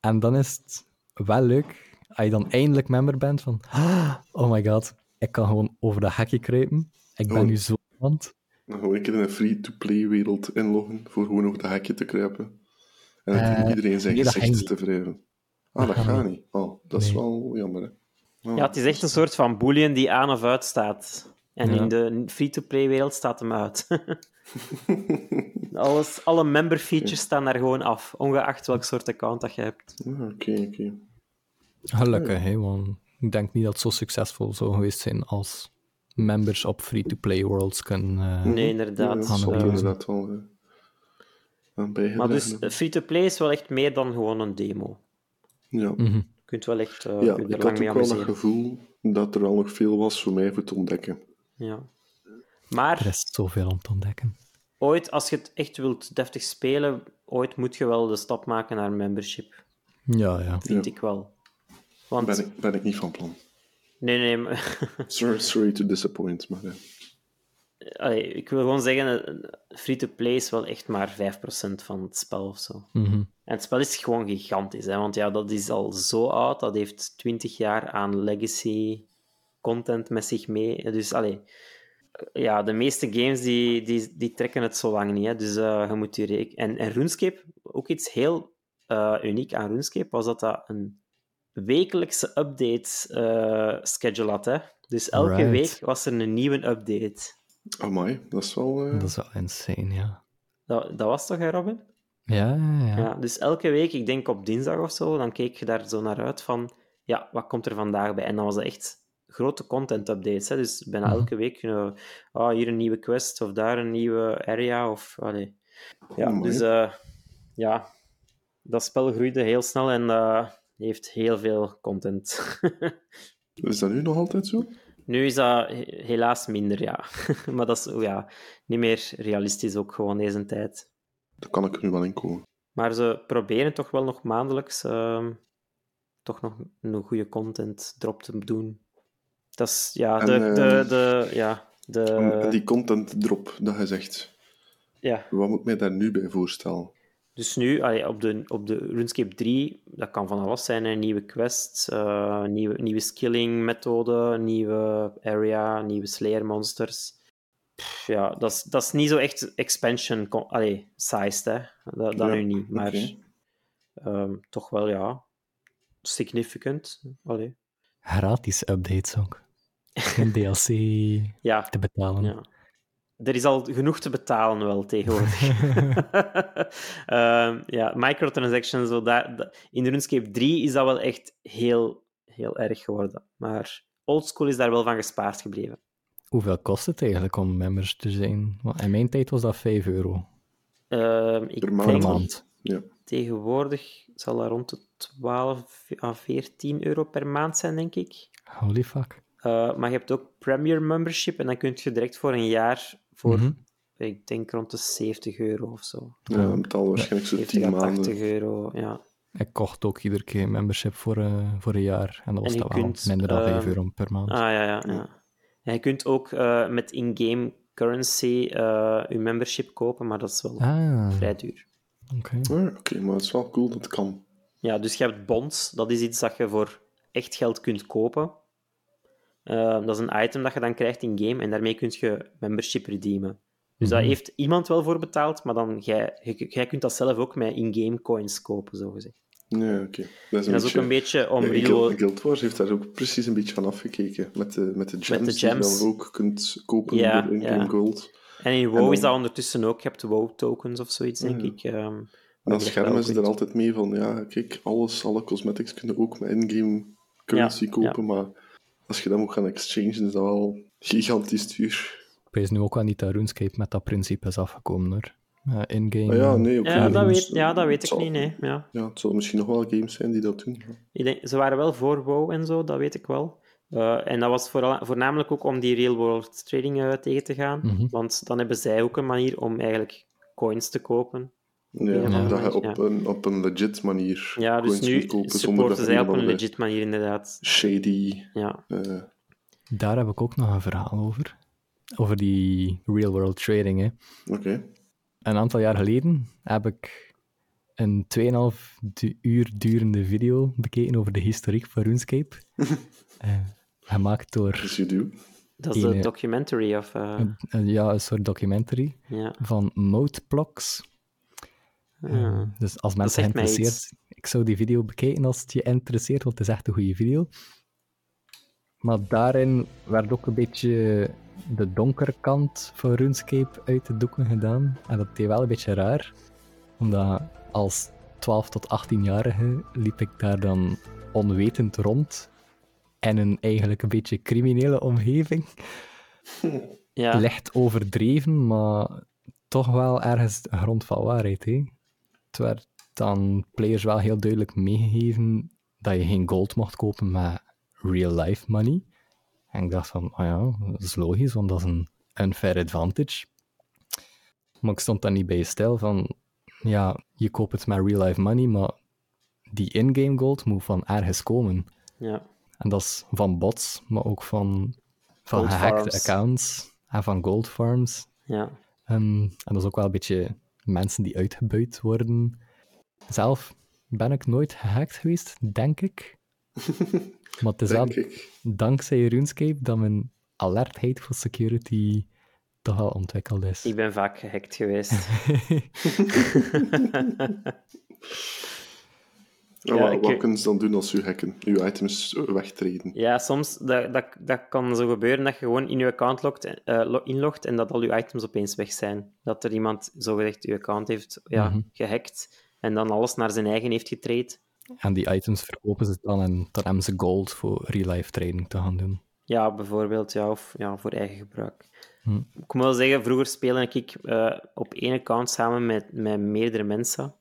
[SPEAKER 1] En dan is het wel leuk als je dan eindelijk member bent van oh my god, ik kan gewoon over dat hekje kruipen. Ik ben
[SPEAKER 2] Oh.
[SPEAKER 1] nu zo iemand.
[SPEAKER 2] Dan gewoon een keer in een free-to-play wereld inloggen voor gewoon over dat hekje te kruipen. En dan
[SPEAKER 1] Eh,
[SPEAKER 2] iedereen zijn
[SPEAKER 1] nee, dat
[SPEAKER 2] gezicht te wrijven. Ah, dat
[SPEAKER 1] gaat niet.
[SPEAKER 2] Oh, dat is wel jammer, hè. Oh.
[SPEAKER 3] Ja, het is echt een soort van boolean die aan of uit staat. En
[SPEAKER 1] Ja.
[SPEAKER 3] in de free-to-play-wereld staat hem uit. Alles, alle member features staan daar gewoon af, ongeacht welk soort account dat je hebt.
[SPEAKER 2] Ah, Oké, oké.
[SPEAKER 1] Gelukkig, hè, want ik denk niet dat het zo succesvol zou geweest zijn als members op free-to-play worlds kunnen. eh,
[SPEAKER 3] Nee,
[SPEAKER 2] Ja,
[SPEAKER 3] inderdaad.
[SPEAKER 2] dat er
[SPEAKER 1] doen.
[SPEAKER 2] inderdaad wel eh,
[SPEAKER 3] Maar dus
[SPEAKER 2] hebben.
[SPEAKER 3] free-to-play is wel echt meer dan gewoon een demo.
[SPEAKER 2] Ja,
[SPEAKER 1] mhm.
[SPEAKER 3] Je kunt wel echt eh,
[SPEAKER 2] ja
[SPEAKER 3] kunt er
[SPEAKER 2] ik
[SPEAKER 3] lang
[SPEAKER 2] had
[SPEAKER 3] mee
[SPEAKER 2] ook wel
[SPEAKER 3] amuseren.
[SPEAKER 2] gevoel dat er wel nog veel was voor mij voor te ontdekken.
[SPEAKER 3] Ja.
[SPEAKER 1] Er
[SPEAKER 3] Maar
[SPEAKER 1] is zoveel om te ontdekken.
[SPEAKER 3] ooit, als je het echt wilt deftig spelen, ooit moet je wel de stap maken naar membership.
[SPEAKER 1] Ja, ja.
[SPEAKER 3] Vind
[SPEAKER 2] Ja.
[SPEAKER 3] ik wel. Want,
[SPEAKER 2] Ben ik, ben ik niet van plan.
[SPEAKER 3] nee, nee, maar-
[SPEAKER 2] Sorry, sorry to disappoint, maar... eh,
[SPEAKER 3] Allee, ik wil gewoon zeggen, eh, free-to-play is wel echt maar 5% van het spel of zo.
[SPEAKER 1] Mhm.
[SPEAKER 3] En het spel is gewoon gigantisch, hè? want ja, dat is al zo oud. Dat heeft 20 jaar aan legacy content met zich mee. Dus allee, ja, de meeste games die, die, die trekken het zo lang niet. Hè? Dus eh, je moet je rekenen. En, en RuneScape, ook iets heel eh, uniek aan RuneScape, was dat dat een wekelijkse update eh, schedule had. Hè? Dus elke
[SPEAKER 1] Right.
[SPEAKER 3] week was er een nieuwe update.
[SPEAKER 2] Amai, dat is wel... eh,
[SPEAKER 1] Dat is wel insane, ja.
[SPEAKER 3] Dat, dat was toch, hè, Robin?
[SPEAKER 1] Ja, ja, ja.
[SPEAKER 3] Ja, dus elke week, ik denk op dinsdag of zo, dan keek je daar zo naar uit van, ja, wat komt er vandaag bij? En dan was het echt grote content-updates. Hè? Dus bijna
[SPEAKER 1] Mhm.
[SPEAKER 3] elke week, uh, ah, hier een nieuwe quest of daar een nieuwe area. Of, allee. Ja, dus eh, ja, dat spel groeide heel snel en eh, heeft heel veel content.
[SPEAKER 2] Is dat nu nog altijd zo?
[SPEAKER 3] Nu is dat he- helaas minder, ja. maar dat is oh ja, niet meer realistisch ook gewoon deze tijd.
[SPEAKER 2] Daar kan ik er nu wel in komen.
[SPEAKER 3] Maar ze proberen toch wel nog maandelijks ehm, toch nog een goede content drop te doen. Dat is, ja,
[SPEAKER 2] En,
[SPEAKER 3] de,
[SPEAKER 2] eh,
[SPEAKER 3] de, de, ja, de,
[SPEAKER 2] En- die content drop dat je zegt,
[SPEAKER 3] ja.
[SPEAKER 2] wat moet ik mij daar nu bij voorstellen?
[SPEAKER 3] Dus nu, allee, op, de, op de RuneScape 3, dat kan van alles zijn, een nieuwe quest, eh, nieuwe, nieuwe skilling methode, nieuwe area, nieuwe slayer monsters. Pff, ja, dat is, dat is niet zo echt expansion allee, sized, hè. Dat, dat
[SPEAKER 2] Ja,
[SPEAKER 3] nu niet, maar ehm, toch wel, ja, significant. Allee.
[SPEAKER 1] Gratis updates ook. Geen DLC
[SPEAKER 3] Ja,
[SPEAKER 1] te betalen.
[SPEAKER 3] ja. Er is al genoeg te betalen wel tegenwoordig. Ehm, ja, microtransactions, zo daar, da- in RuneScape 3 is dat wel echt heel, heel erg geworden. Maar oldschool is daar wel van gespaard gebleven.
[SPEAKER 1] Hoeveel kost het eigenlijk om members te zijn? Want in mijn tijd was dat 5 euro
[SPEAKER 3] Ehm, ik
[SPEAKER 2] Per
[SPEAKER 1] maand.
[SPEAKER 2] Ja.
[SPEAKER 3] tegenwoordig zal dat rond de 12 à 14 euro per maand zijn, denk ik.
[SPEAKER 1] Holy fuck.
[SPEAKER 3] Eh, maar je hebt ook Premier Membership en dan kun je direct voor een jaar voor,
[SPEAKER 1] Mhm.
[SPEAKER 3] ik denk rond de 70 euro of zo.
[SPEAKER 2] Ja, dan betaal waarschijnlijk zo
[SPEAKER 3] 70
[SPEAKER 2] 10
[SPEAKER 3] à 80
[SPEAKER 2] maanden.
[SPEAKER 3] euro, ja.
[SPEAKER 1] Ik kocht ook iedere keer een membership voor, eh, voor een jaar. En dat was
[SPEAKER 3] En
[SPEAKER 1] dan wel
[SPEAKER 3] kunt,
[SPEAKER 1] minder dan 5
[SPEAKER 3] ehm,
[SPEAKER 1] euro per maand.
[SPEAKER 3] Ah, ja, ja. ja. En je kunt ook eh, met in-game currency eh, je membership kopen, maar dat is wel
[SPEAKER 1] ah,
[SPEAKER 3] vrij duur.
[SPEAKER 1] oké.
[SPEAKER 2] Ja, Oké, maar het is wel cool dat het kan.
[SPEAKER 3] Ja, dus je hebt bonds. Dat is iets dat je voor echt geld kunt kopen. Eh, dat is een item dat je dan krijgt in-game en daarmee kun je membership redeemen. Dus daar
[SPEAKER 1] Mhm.
[SPEAKER 3] heeft iemand wel voor betaald, maar dan jij, jij, kunt dat zelf ook met in-game coins kopen, zogezegd.
[SPEAKER 2] Ja, oké. Dat is
[SPEAKER 3] En dat is ook een beetje om
[SPEAKER 2] Ja,
[SPEAKER 3] real
[SPEAKER 2] Guild, Wars heeft daar ook precies een beetje van afgekeken. Met de, met de gems,
[SPEAKER 3] de
[SPEAKER 2] die je
[SPEAKER 3] gems.
[SPEAKER 2] dan ook kunt kopen
[SPEAKER 3] Ja,
[SPEAKER 2] door in-game
[SPEAKER 3] ja.
[SPEAKER 2] gold.
[SPEAKER 3] En in WoW
[SPEAKER 2] En dan-
[SPEAKER 3] is dat ondertussen ook. Je hebt WoW-tokens of zoiets, denk
[SPEAKER 2] Ja.
[SPEAKER 3] ik. ehm,
[SPEAKER 2] En dan schermen ze er altijd mee van, ja, kijk, alles, alle cosmetics kunnen ook met in-game currency
[SPEAKER 3] Ja,
[SPEAKER 2] kopen, maar als je dat moet gaan exchangen, is dat wel gigantisch duur.
[SPEAKER 1] Ik weet nu ook wel niet dat RuneScape met dat principe is afgekomen, hoor. Ja, in-game...
[SPEAKER 2] Ah ja, nee, oké.
[SPEAKER 3] Ja, dat weet, ja, dat weet ik
[SPEAKER 2] zal-
[SPEAKER 3] niet, nee. Ja.
[SPEAKER 2] Ja, het zullen misschien nog wel games zijn die dat doen.
[SPEAKER 3] Ik denk, ze waren wel voor WoW en zo, dat weet ik wel. Eh, en dat was vooral, voornamelijk ook om die real-world trading eh, tegen te gaan.
[SPEAKER 1] Mhm.
[SPEAKER 3] Want dan hebben zij ook een manier om eigenlijk coins te kopen.
[SPEAKER 2] Ja,
[SPEAKER 3] Ja,
[SPEAKER 2] dat je op,
[SPEAKER 3] ja.
[SPEAKER 2] een, op een legit manier
[SPEAKER 3] Ja, dus
[SPEAKER 2] coins
[SPEAKER 3] nu
[SPEAKER 2] kunt kopen zonder
[SPEAKER 3] supporten zij
[SPEAKER 2] een
[SPEAKER 3] op een legit manier, inderdaad.
[SPEAKER 2] shady...
[SPEAKER 3] Ja.
[SPEAKER 2] eh,
[SPEAKER 1] Daar heb ik ook nog een verhaal over. Over die real-world trading, hè.
[SPEAKER 2] Oké.
[SPEAKER 1] Een aantal jaar geleden heb ik een 2,5 du- uur durende video bekeken over de historiek van RuneScape. Eh, gemaakt door.
[SPEAKER 3] Dat is de
[SPEAKER 1] eh,
[SPEAKER 3] documentary, of... eh,
[SPEAKER 1] een, een- ja, een soort documentary
[SPEAKER 3] ja.
[SPEAKER 1] van Modeblocks. Dus als mensen geïnteresseerd... Ik zou die video bekijken als het je interesseert, want het is echt een goede video. Maar daarin werd ook een beetje de donkere kant van RuneScape uit de doeken gedaan. En dat deed wel een beetje raar. Omdat als 12 tot 18-jarige liep ik daar dan onwetend rond. En een eigenlijk een beetje criminele omgeving.
[SPEAKER 3] ja.
[SPEAKER 1] Licht overdreven, maar toch wel ergens een grond van waarheid. Hè? Het werd dan players wel heel duidelijk meegegeven dat je geen gold mocht kopen met real-life money. En ik dacht van, oh ja, dat is logisch, want dat is een unfair advantage. Maar ik stond daar niet bij je stijl van, ja, je koopt het met real-life money, maar die in-game gold moet van ergens komen.
[SPEAKER 3] ja.
[SPEAKER 1] En dat is van bots, maar ook van, van gehackte accounts en van gold farms.
[SPEAKER 3] ja.
[SPEAKER 1] Ehm, en dat is ook wel een beetje mensen die uitgebuit worden. Zelf ben ik nooit gehackt geweest, denk ik. maar het is wel
[SPEAKER 2] Denk ik.
[SPEAKER 1] dankzij RuneScape dat mijn alertheid voor security toch wel ontwikkeld is.
[SPEAKER 3] Ik ben vaak gehackt geweest.
[SPEAKER 2] Ja,
[SPEAKER 3] Ja,
[SPEAKER 2] wat, kunnen ze dan doen als u hacken? Uw items wegtreden?
[SPEAKER 3] Ja, soms dat, dat, dat kan zo gebeuren dat je gewoon in je account logt, eh, lo- inlogt en dat al je items opeens weg zijn. Dat er iemand zogezegd je account heeft ja,
[SPEAKER 1] Mhm.
[SPEAKER 3] gehackt en dan alles naar zijn eigen heeft getraind.
[SPEAKER 1] En die items verkopen ze dan en dan hebben ze gold voor real-life trading te gaan doen.
[SPEAKER 3] Ja, bijvoorbeeld, ja, of ja, voor eigen gebruik.
[SPEAKER 1] Hm.
[SPEAKER 3] Ik moet wel zeggen, vroeger speelde ik eh, op één account samen met, met meerdere mensen.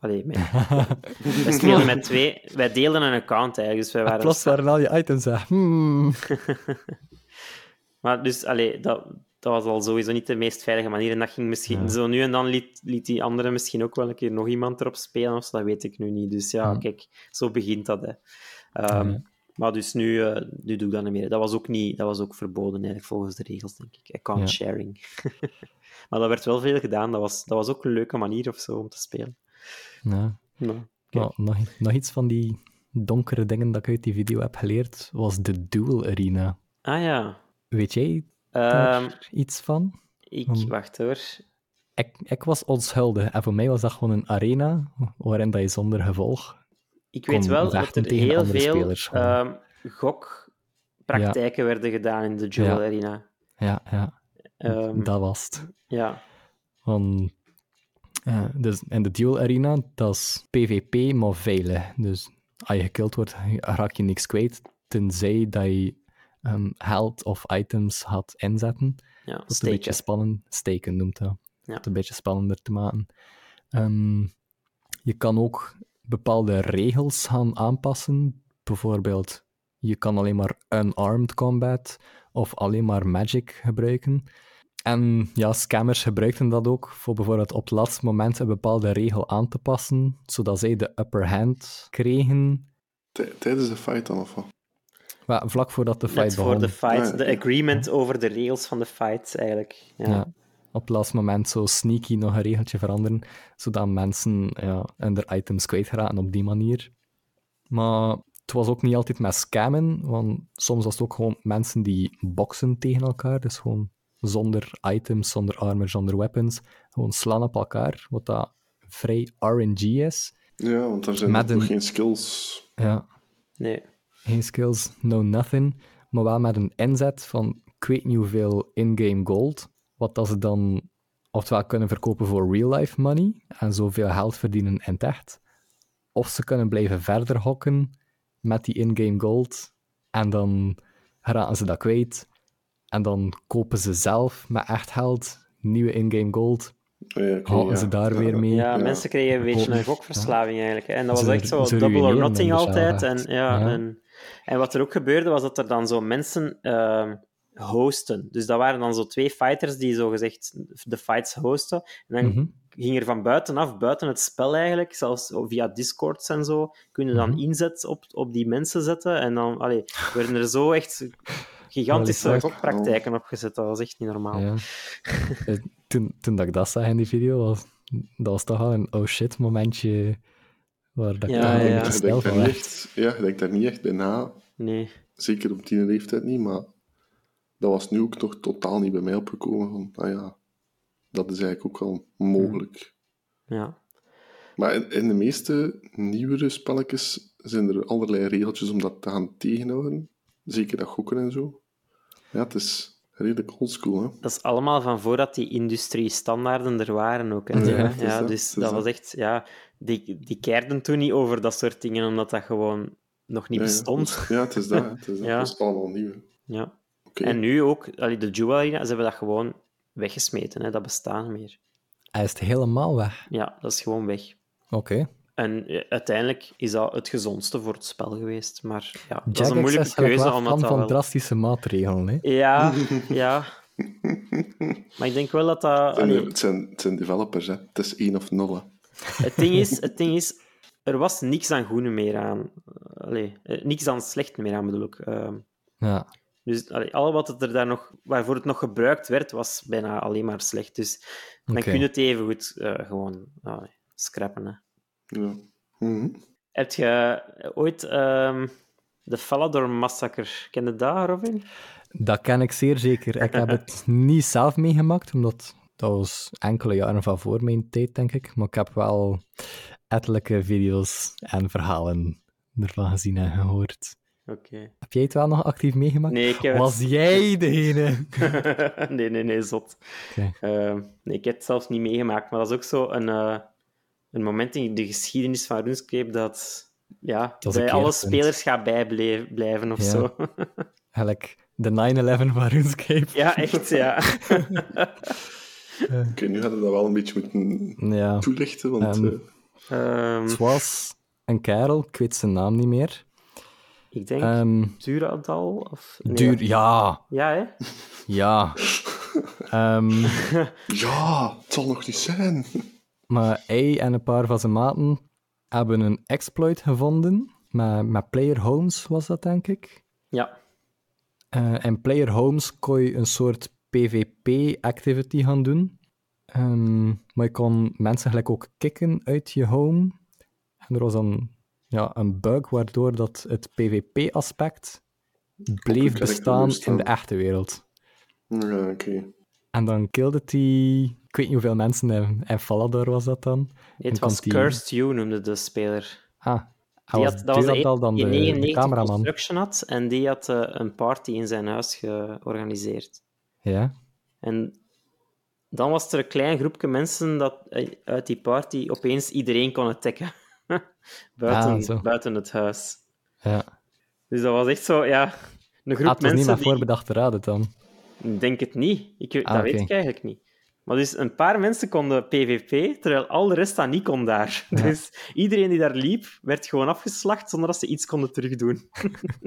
[SPEAKER 3] Allee, wij spelen met twee. Wij deelden een account eigenlijk, dus wij waren...
[SPEAKER 1] Plots waren al je items weg. Hmm.
[SPEAKER 3] Maar dus, allee, dat, dat was al sowieso niet de meest veilige manier. En dat ging misschien...
[SPEAKER 1] Ja.
[SPEAKER 3] Zo nu en dan liet, liet die andere misschien ook wel een keer nog iemand erop spelen, of zo, dat weet ik nu niet. Dus ja,
[SPEAKER 1] Ja.
[SPEAKER 3] kijk, zo begint dat, hè. Ehm,
[SPEAKER 1] Ja.
[SPEAKER 3] Maar dus nu, eh, nu doe ik dat niet meer. Dat was ook, niet, dat was ook verboden, eigenlijk, volgens de regels, denk ik. Account
[SPEAKER 1] Ja.
[SPEAKER 3] sharing. maar dat werd wel veel gedaan. Dat was, dat was ook een leuke manier of zo om te spelen.
[SPEAKER 1] Ja.
[SPEAKER 3] Nou,
[SPEAKER 1] Maar nog, nog iets van die donkere dingen dat ik uit die video heb geleerd, was de Duel Arena.
[SPEAKER 3] Ah ja.
[SPEAKER 1] Weet jij
[SPEAKER 3] Ehm,
[SPEAKER 1] daar iets van?
[SPEAKER 3] ik, wacht hoor.
[SPEAKER 1] Ik, ik was onschuldig en voor mij was dat gewoon een arena waarin dat je zonder gevolg...
[SPEAKER 3] Ik weet wel dat er
[SPEAKER 1] tegen
[SPEAKER 3] heel veel ehm, gokpraktijken werden gedaan in de Jewel
[SPEAKER 1] Ja.
[SPEAKER 3] Arena.
[SPEAKER 1] Ja, ja
[SPEAKER 3] Ehm,
[SPEAKER 1] dat was het.
[SPEAKER 3] ja.
[SPEAKER 1] Van, eh, dus in de Duel Arena, dat is PvP, maar veilig. Dus als je gekild wordt, raak je niks kwijt, tenzij dat je ehm, geld of items gaat inzetten.
[SPEAKER 3] Ja,
[SPEAKER 1] Dat is een beetje spannend. Steken noemt dat.
[SPEAKER 3] Ja.
[SPEAKER 1] Een beetje spannender te maken. Ehm, je kan ook bepaalde regels gaan aanpassen. Bijvoorbeeld, je kan alleen maar unarmed combat of alleen maar magic gebruiken. En ja, scammers gebruikten dat ook voor bijvoorbeeld op het laatste moment een bepaalde regel aan te passen, zodat zij de upper hand kregen.
[SPEAKER 2] Tij- Tijdens de fight dan, of wat?
[SPEAKER 1] Maar vlak voordat de fight
[SPEAKER 3] Net voor
[SPEAKER 1] begon.
[SPEAKER 3] de fight, de
[SPEAKER 2] ja.
[SPEAKER 3] agreement over de regels van de fight, eigenlijk. Ja.
[SPEAKER 1] Ja. op het laatste moment zo sneaky nog een regeltje veranderen, zodat mensen ja, hun items kwijtraken op die manier. Maar het was ook niet altijd met scammen, want soms was het ook gewoon mensen die boksen tegen elkaar, dus gewoon zonder items, zonder armor, zonder weapons, gewoon slaan op elkaar, wat dat vrij RNG is.
[SPEAKER 2] Ja, want daar zijn nog
[SPEAKER 1] een-
[SPEAKER 2] geen skills.
[SPEAKER 1] Ja,
[SPEAKER 3] Nee.
[SPEAKER 1] geen skills, no nothing, maar wel met een inzet van ik weet niet hoeveel in-game gold, wat dat ze dan oftewel kunnen verkopen voor real-life money en zoveel geld verdienen in het echt, of ze kunnen blijven verder hokken met die in-game gold en dan geraken ze dat kwijt en dan kopen ze zelf met echt geld nieuwe in-game gold,
[SPEAKER 2] Ja, oké,
[SPEAKER 1] houden
[SPEAKER 2] ja.
[SPEAKER 1] ze daar
[SPEAKER 2] Ja.
[SPEAKER 1] weer mee.
[SPEAKER 3] Ja,
[SPEAKER 2] Ja.
[SPEAKER 3] mensen kregen een beetje een gokverslaving eigenlijk. hè. En dat
[SPEAKER 1] Ze-
[SPEAKER 3] was echt zo
[SPEAKER 1] ze
[SPEAKER 3] double or nothing
[SPEAKER 1] dus
[SPEAKER 3] altijd. En, ja,
[SPEAKER 1] Ja.
[SPEAKER 3] En, en wat er ook gebeurde, was dat er dan zo mensen ehm, hosten. Dus dat waren dan zo twee fighters die zogezegd de fights hosten. En dan
[SPEAKER 1] Mhm.
[SPEAKER 3] ging er van buitenaf, buiten het spel eigenlijk, zelfs via Discords en zo, kunnen dan
[SPEAKER 1] Mhm.
[SPEAKER 3] inzet op, op die mensen zetten. En dan allee, werden er zo echt gigantische gokpraktijken opgezet. Dat was echt niet normaal.
[SPEAKER 1] Ja. Eh, toen, toen dat ik dat zag in die video, was, dat was toch al een oh shit momentje waar dat ik
[SPEAKER 3] Ja,
[SPEAKER 1] toch
[SPEAKER 3] ja,
[SPEAKER 1] een
[SPEAKER 3] ja.
[SPEAKER 1] beetje
[SPEAKER 2] Je
[SPEAKER 1] van
[SPEAKER 2] echt, ja, je denkt daar niet echt bij na.
[SPEAKER 3] Nee.
[SPEAKER 2] Zeker op die leeftijd niet, maar dat was nu ook nog totaal niet bij mij opgekomen. Van, ah ja, dat is eigenlijk ook wel mogelijk.
[SPEAKER 3] Ja.
[SPEAKER 2] Maar in, in de meeste nieuwere spelletjes zijn er allerlei regeltjes om dat te gaan tegenhouden. Zeker dat gokken en zo. Ja, het is redelijk oldschool, hè.
[SPEAKER 3] Dat is allemaal van voordat die industrie-standaarden er waren ook. Hè.
[SPEAKER 2] Ja,
[SPEAKER 3] Ja,
[SPEAKER 2] het is
[SPEAKER 3] ja,
[SPEAKER 2] dat,
[SPEAKER 3] dus dat was echt... Ja, die, die keerden toen niet over dat soort dingen, omdat dat gewoon nog niet
[SPEAKER 2] Ja,
[SPEAKER 3] bestond.
[SPEAKER 2] Ja, het is dat. Het is, dat.
[SPEAKER 3] Ja.
[SPEAKER 2] dat is allemaal nieuw.
[SPEAKER 3] Ja.
[SPEAKER 2] Oké.
[SPEAKER 3] En nu ook, allee, de Jewel Arena, ze hebben dat gewoon weggesmeten. Hè. Dat bestaat niet meer.
[SPEAKER 1] Hij is het helemaal weg.
[SPEAKER 3] Ja, dat is gewoon weg.
[SPEAKER 1] Oké.
[SPEAKER 3] En uiteindelijk is dat het gezondste voor het spel geweest. Maar ja, dat is een moeilijke keuze,
[SPEAKER 1] fan
[SPEAKER 3] dat
[SPEAKER 1] van
[SPEAKER 3] wel...
[SPEAKER 1] drastische maatregelen. Hè?
[SPEAKER 3] Ja, ja. Maar ik denk wel dat dat...
[SPEAKER 2] Het zijn, het, zijn, het zijn developers, hè. Het is één of nul.
[SPEAKER 3] Het ding is, het ding is er was niks aan goede meer aan. Allee, eh, niks aan slecht meer aan, bedoel ik. Ehm,
[SPEAKER 1] Ja.
[SPEAKER 3] dus allee, al wat het er daar nog, waarvoor het nog gebruikt werd, was bijna alleen maar slecht. Dus dan
[SPEAKER 1] Oké.
[SPEAKER 3] kun je het even goed eh, gewoon allee, scrappen. Hè.
[SPEAKER 2] Ja. Mhm.
[SPEAKER 3] Heb je ooit ehm, de Falador Massacre, ken je dat, Robin?
[SPEAKER 1] Dat ken ik zeer zeker. Ik heb het niet zelf meegemaakt, omdat dat was enkele jaren van voor mijn tijd, denk ik. Maar ik heb wel ettelijke video's en verhalen ervan gezien en gehoord.
[SPEAKER 3] Oké.
[SPEAKER 1] Heb jij het wel nog actief meegemaakt?
[SPEAKER 3] Nee, ik heb het-
[SPEAKER 1] Was jij degene?
[SPEAKER 3] nee, nee, nee, zot. Ehm, nee, ik heb het zelfs niet meegemaakt, maar dat is ook zo een, eh, een moment in de geschiedenis van RuneScape dat, ja,
[SPEAKER 1] Dat
[SPEAKER 3] bij alle spelers gaat bijblijven of
[SPEAKER 1] Ja.
[SPEAKER 3] zo.
[SPEAKER 1] Eigenlijk de 9-11 van RuneScape.
[SPEAKER 3] ja, echt, ja.
[SPEAKER 2] Oké, nu hadden we dat wel een beetje moeten
[SPEAKER 1] Ja.
[SPEAKER 2] toelichten, want... Eh,
[SPEAKER 3] Ehm,
[SPEAKER 1] Het was een kerel, ik weet zijn naam niet meer.
[SPEAKER 3] ik denk
[SPEAKER 1] Ehm
[SPEAKER 3] Duradal, of... nee,
[SPEAKER 1] duur, ja,
[SPEAKER 3] Ja, hè?
[SPEAKER 1] ja. Ehm,
[SPEAKER 2] ja, het zal nog niet zijn.
[SPEAKER 1] Maar hij en een paar van zijn maten hebben een exploit gevonden. Met, met Player Homes was dat, denk ik.
[SPEAKER 3] Ja.
[SPEAKER 1] Eh in Player Homes kon je een soort PvP-activity gaan doen. Ehm, maar je kon mensen gelijk ook kicken uit je home. En er was dan ja, een bug waardoor dat het PvP-aspect bleef bestaan in de echte wereld.
[SPEAKER 2] Ja, oké.
[SPEAKER 1] En dan killde hij, ik weet niet hoeveel mensen in, in Falador was dat dan.
[SPEAKER 3] Nee, het was Cursed You, noemde de speler.
[SPEAKER 1] Ah,
[SPEAKER 3] Die
[SPEAKER 1] was,
[SPEAKER 3] had, dat was de enige
[SPEAKER 1] dan
[SPEAKER 3] die
[SPEAKER 1] de, de
[SPEAKER 3] 99
[SPEAKER 1] cameraman.
[SPEAKER 3] construction had en die had eh, een party in zijn huis georganiseerd.
[SPEAKER 1] Ja,
[SPEAKER 3] En dan was er een klein groepje mensen dat eh, uit die party opeens iedereen kon attacken. buiten,
[SPEAKER 1] Ah,
[SPEAKER 3] buiten het huis.
[SPEAKER 1] ja.
[SPEAKER 3] Dus dat was echt zo, ja... een groep
[SPEAKER 1] Ah, het was
[SPEAKER 3] mensen
[SPEAKER 1] niet
[SPEAKER 3] die...
[SPEAKER 1] voorbedachte raden dan.
[SPEAKER 3] Ik denk het niet. Ik,
[SPEAKER 1] Ah,
[SPEAKER 3] dat weet ik eigenlijk niet. Maar dus een paar mensen konden PvP, terwijl al de rest dat niet kon daar.
[SPEAKER 1] Ja.
[SPEAKER 3] Dus iedereen die daar liep, werd gewoon afgeslacht zonder dat ze iets konden terugdoen.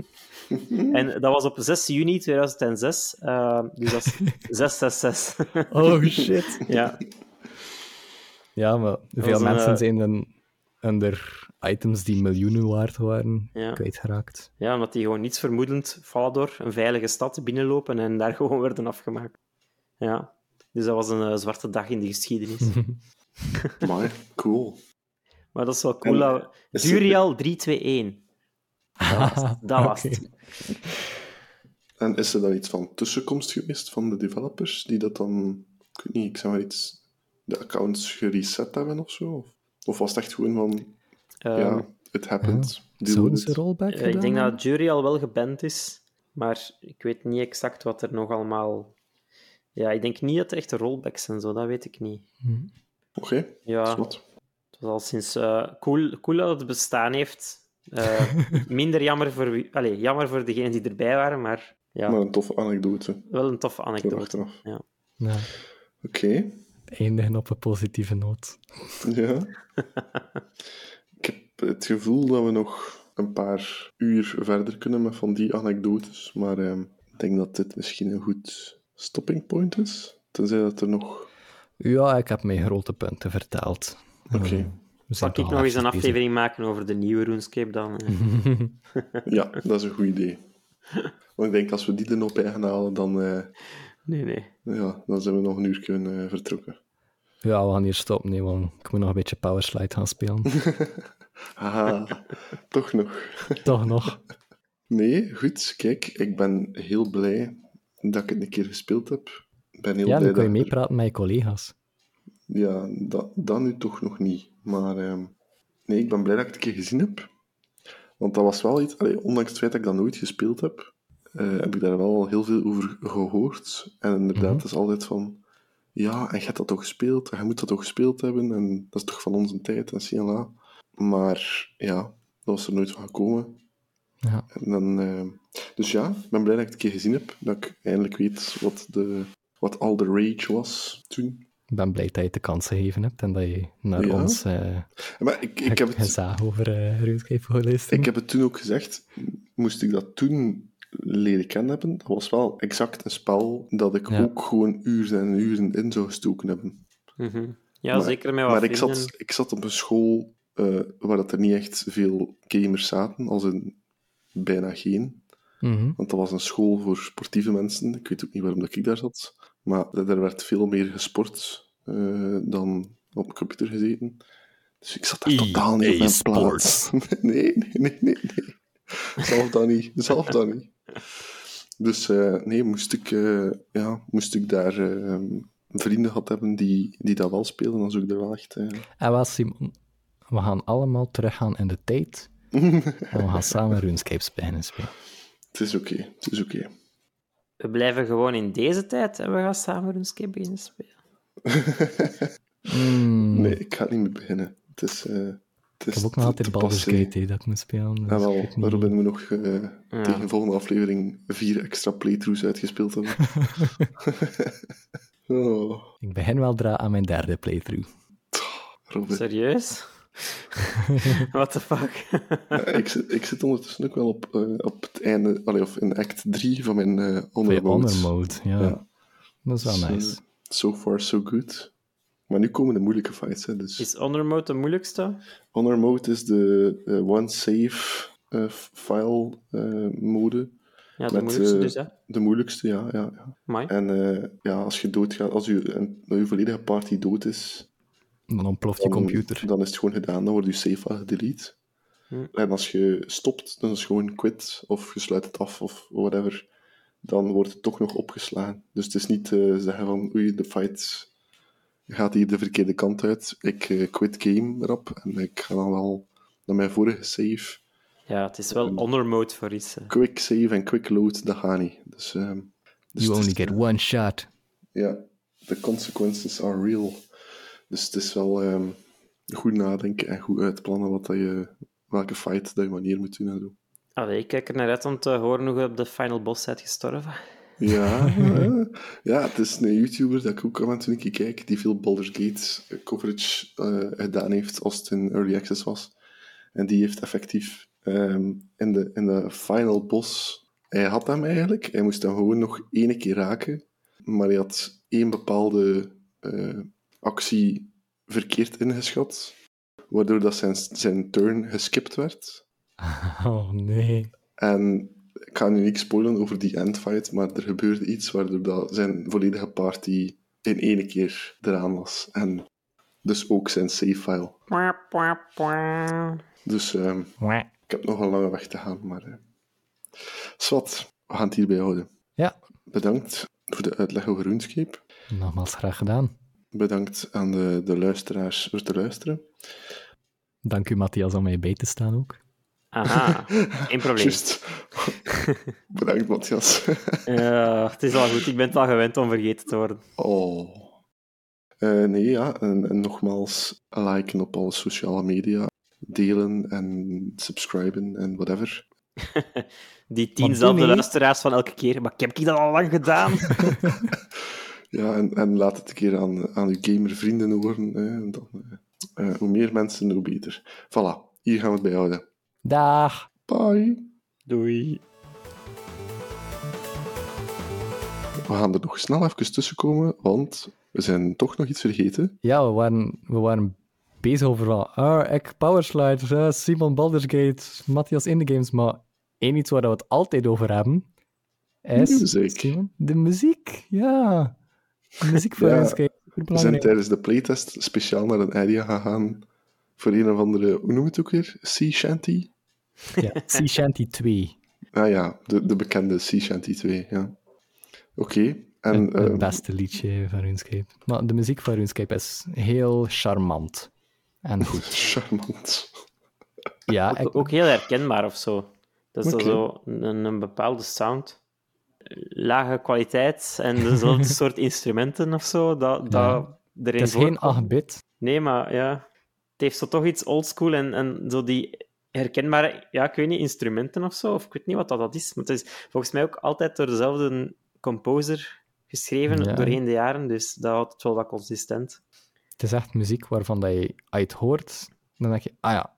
[SPEAKER 3] en dat was op 6 juni 2006. eh, dus dat is 666.
[SPEAKER 1] Oh shit.
[SPEAKER 3] ja,
[SPEAKER 1] Ja, maar veel mensen
[SPEAKER 3] eh,
[SPEAKER 1] zijn dan onder items die miljoenen waard waren
[SPEAKER 3] Ja.
[SPEAKER 1] kwijtgeraakt.
[SPEAKER 3] ja, omdat die gewoon niets vermoedend Valador, een veilige stad, binnenlopen en daar gewoon werden afgemaakt. Ja, dus dat was een eh, zwarte dag in de geschiedenis.
[SPEAKER 2] Maar cool.
[SPEAKER 3] Maar dat is wel cool.
[SPEAKER 2] En,
[SPEAKER 3] dat- Duriel 321. Dat was het. Dat was het.
[SPEAKER 2] En is er dan iets van tussenkomst geweest van de developers die dat dan, ik weet niet, ik zeg maar iets, de accounts gereset hebben of zo? Of, of was het echt gewoon van, ja, it happened, deal
[SPEAKER 1] Zouden
[SPEAKER 2] with
[SPEAKER 1] ze
[SPEAKER 2] it?
[SPEAKER 1] rollback
[SPEAKER 3] eh,
[SPEAKER 1] gedaan
[SPEAKER 3] ik denk dat Jury al wel geband is, maar ik weet niet exact wat er nog allemaal... Ja, ik denk niet dat er echt rollbacks en zo, dat weet ik niet.
[SPEAKER 2] Oké,
[SPEAKER 3] Ja,
[SPEAKER 2] wat?
[SPEAKER 3] het was al sinds... eh, cool, cool dat het bestaan heeft. Eh, minder jammer voor, wie- allee, jammer voor degenen die erbij waren, maar ja,
[SPEAKER 2] Maar een toffe anekdote.
[SPEAKER 3] wel een toffe anekdote. Ja.
[SPEAKER 1] Ja,
[SPEAKER 2] Oké,
[SPEAKER 1] eindigen op een positieve noot.
[SPEAKER 2] ja. het gevoel dat we nog een paar uur verder kunnen met van die anekdotes, maar ehm, ik denk dat dit misschien een goed stopping point is. Tenzij dat er nog...
[SPEAKER 1] Ja, ik heb mijn grote punten verteld.
[SPEAKER 2] Oké.
[SPEAKER 1] Eh, we zijn
[SPEAKER 3] Mag ik nog eens een
[SPEAKER 1] bezig.
[SPEAKER 3] aflevering maken over de nieuwe RuneScape dan? eh?
[SPEAKER 2] Ja, dat is een goed idee. Want ik denk, als we die er nog bij gaan halen, dan, eh,
[SPEAKER 3] Nee, nee.
[SPEAKER 2] ja, dan zijn we nog een uur kunnen vertrokken.
[SPEAKER 1] Ja, we gaan hier stoppen, nee, want ik moet nog een beetje Powerslide gaan spelen.
[SPEAKER 2] Haha, toch nog.
[SPEAKER 1] toch nog.
[SPEAKER 2] Nee, goed. Kijk, ik ben heel blij dat ik het een keer gespeeld heb. Ik ben heel
[SPEAKER 1] Ja,
[SPEAKER 2] blij
[SPEAKER 1] dan kun je
[SPEAKER 2] dat er-
[SPEAKER 1] meepraten met je collega's.
[SPEAKER 2] Ja, dat, dat nu toch nog niet. Maar ehm, nee, ik ben blij dat ik het een keer gezien heb. Want dat was wel iets, allee, ondanks het feit dat ik dat nooit gespeeld heb, eh, heb ik daar wel heel veel over gehoord. En inderdaad,
[SPEAKER 1] Mhm.
[SPEAKER 2] het is altijd van, ja, en je hebt dat toch gespeeld, en je moet dat toch gespeeld hebben, en dat is toch van onze tijd, en CLA. Maar ja, dat was er nooit van gekomen.
[SPEAKER 1] Ja.
[SPEAKER 2] En dan, eh, dus ja, ik ben blij dat ik het een keer gezien heb, dat ik eindelijk weet wat, de, wat al de rage was toen.
[SPEAKER 1] Ik ben blij dat je het de kans gegeven hebt en dat je naar
[SPEAKER 2] Ja.
[SPEAKER 1] ons eh
[SPEAKER 2] Maar ik, ik heb het...
[SPEAKER 1] gezaag over eh RuneScape geluisterd.
[SPEAKER 2] Ik heb het toen ook gezegd, moest ik dat toen leren kennen hebben, dat was wel exact een spel dat ik
[SPEAKER 1] Ja.
[SPEAKER 2] ook gewoon uren en uren in zou gestoken hebben.
[SPEAKER 3] Mhm. Ja,
[SPEAKER 2] Maar-
[SPEAKER 3] zeker met wat
[SPEAKER 2] Maar ik zat, ik zat op een school eh, waar dat er niet echt veel gamers zaten, als in bijna geen.
[SPEAKER 1] Mhm.
[SPEAKER 2] Want dat was een school voor sportieve mensen. Ik weet ook niet waarom dat ik daar zat. Maar er werd veel meer gesport eh, dan op een computer gezeten. Dus ik zat daar totaal niet op mijn plaats. nee, nee, nee, nee, nee. Zelf dan niet. Zelf dan niet. Dus eh, nee, moest ik, eh, ja, moest ik daar eh, vrienden gehad hebben die, die dat wel spelen, dan zou ik er wel echt...
[SPEAKER 1] En wat, Simon, we gaan allemaal teruggaan in de tijd en we gaan samen RuneScape beginnen spelen.
[SPEAKER 2] Het is oké, het is oké.
[SPEAKER 3] We blijven gewoon in deze tijd en we gaan samen RuneScape beginnen spelen.
[SPEAKER 1] Mm,
[SPEAKER 2] Nee, ik ga niet meer beginnen. Het is... eh, het is
[SPEAKER 1] Ik heb ook nog altijd
[SPEAKER 2] te
[SPEAKER 1] Baldur's. Gate dat ik moet spelen. Dus
[SPEAKER 2] Ja, wel,
[SPEAKER 1] weet niet-
[SPEAKER 2] Robin moet nog eh,
[SPEAKER 3] Ja.
[SPEAKER 2] tegen de volgende aflevering vier extra playthroughs uitgespeeld hebben. oh,
[SPEAKER 1] Ik begin wel dra aan mijn derde playthrough.
[SPEAKER 2] Robin.
[SPEAKER 3] Serieus? What the fuck?
[SPEAKER 2] Ja, ik, zit, ik zit ondertussen ook wel op, eh, op het einde, allee, of in act 3 van mijn eh
[SPEAKER 1] Van
[SPEAKER 2] honor mode.
[SPEAKER 1] honor mode, ja.
[SPEAKER 2] Ja.
[SPEAKER 1] Dat is wel
[SPEAKER 2] Dus, eh,
[SPEAKER 1] nice.
[SPEAKER 2] so far, so good. Maar nu komen de moeilijke fights. Hè, dus.
[SPEAKER 3] Is Honor Mode de moeilijkste?
[SPEAKER 2] Honor mode is de eh, one save eh, file eh, mode.
[SPEAKER 3] Ja, de
[SPEAKER 2] Met,
[SPEAKER 3] moeilijkste dus, hè.
[SPEAKER 2] De moeilijkste, ja. ja, ja. En eh, ja, als je doodgaat, als je, een, je volledige party dood is,
[SPEAKER 1] Dan ontploft je computer.
[SPEAKER 2] dan is het gewoon gedaan, dan wordt je save file gedelete.
[SPEAKER 3] Hm.
[SPEAKER 2] En als je stopt, dan is het gewoon quit, of je sluit het af, of whatever. Dan wordt het toch nog opgeslagen. Dus het is niet eh, zeggen van, oei, de fight gaat hier de verkeerde kant uit. Ik eh, quit game erop, en ik ga dan wel naar mijn vorige save.
[SPEAKER 3] Ja, het is wel Honor Mode voor iets. hè.
[SPEAKER 2] Quick save en quick load, dat gaat niet. Dus, ehm, dus
[SPEAKER 1] You only get one shot.
[SPEAKER 2] Ja, the consequences are real. Dus het is wel ehm, goed nadenken en goed uitplannen wat dat je, welke fight dat je wanneer moet doen en zo.
[SPEAKER 3] Allee, ik kijk er naar uit om te horen hoe je op de final boss bent gestorven.
[SPEAKER 2] Ja, ja. het is een YouTuber dat ik ook toe een keer kijk, die veel Baldur's Gate coverage eh, gedaan heeft als het in Early Access was. En die heeft effectief ehm, in, de, in de final boss... Hij had hem eigenlijk, hij moest hem gewoon nog één keer raken, maar hij had één bepaalde eh, actie verkeerd ingeschat, waardoor dat zijn, zijn turn geskipt werd.
[SPEAKER 1] Oh nee.
[SPEAKER 2] En ik ga nu niks spoilen over die endfight, maar er gebeurde iets waardoor dat zijn volledige party in één keer eraan was. En dus ook zijn save file. Dus ehm, ik heb nog een lange weg te gaan, maar... eh Swat, we gaan het hierbij houden.
[SPEAKER 1] Ja,
[SPEAKER 2] Bedankt voor de uitleg over RuneScape.
[SPEAKER 1] nogmaals graag gedaan.
[SPEAKER 2] Bedankt aan de, de luisteraars voor te luisteren.
[SPEAKER 1] Dank u, Matthias, om mij bij te staan ook.
[SPEAKER 3] Aha, geen probleem.
[SPEAKER 2] Juist. Bedankt, Matthias.
[SPEAKER 3] Ja, het is al goed, ik ben het al gewend om vergeten te worden.
[SPEAKER 2] Oh. Eh, nee, ja. En, en nogmaals, liken op alle sociale media. Delen en subscriben en whatever.
[SPEAKER 3] Die tienzelfde luisteraars van elke keer, maar ik heb ik dat al lang gedaan?
[SPEAKER 2] Ja, en, en laat het een keer aan, aan uw gamervrienden horen. Hè. En Dan, eh, eh, hoe meer mensen, hoe beter. Voilà, hier gaan we het bij houden.
[SPEAKER 1] Dag!
[SPEAKER 2] Bye.
[SPEAKER 3] Doei.
[SPEAKER 2] We gaan er nog snel even tussenkomen, want we zijn toch nog iets vergeten.
[SPEAKER 1] Ja, we waren, we waren bezig over van, ah, ik Powerslide, Simon Baldur's Gate, Matthias in de games, maar één iets waar we het altijd over hebben, is...
[SPEAKER 2] Muziek.
[SPEAKER 1] Simon, de muziek, ja. De muziek voor
[SPEAKER 2] Ja,
[SPEAKER 1] ons, kijk,
[SPEAKER 2] We zijn tijdens de playtest speciaal naar een area gegaan voor een of andere, hoe noem je het ook weer? Sea Shanty?
[SPEAKER 1] Ja, Sea Shanty 2,
[SPEAKER 2] Ah ja, de, de bekende Sea Shanty 2, ja. Oké, en
[SPEAKER 1] het, het
[SPEAKER 2] ehm,
[SPEAKER 1] beste liedje van RuneScape. Maar de muziek van RuneScape is heel charmant. En goed.
[SPEAKER 2] charmant.
[SPEAKER 1] Ja, ik,
[SPEAKER 3] Ook, ook heel herkenbaar of zo. Dat is
[SPEAKER 2] Oké.
[SPEAKER 3] zo een, een bepaalde sound. Lage kwaliteit en dezelfde soort instrumenten of zo. Dat, dat erin
[SPEAKER 1] het is geen
[SPEAKER 3] voorkomt.
[SPEAKER 1] 8-bit.
[SPEAKER 3] Nee, maar ja, het heeft zo toch iets oldschool en, en zo die herkenbare, ja, ik weet niet, instrumenten of zo, of ik weet niet wat dat, dat is. Maar het is volgens mij ook altijd door dezelfde composer geschreven
[SPEAKER 1] Ja.
[SPEAKER 3] doorheen de jaren, dus dat houdt het wel wat consistent.
[SPEAKER 1] Het is echt muziek waarvan dat je, het hoort, dan denk je, ah ja,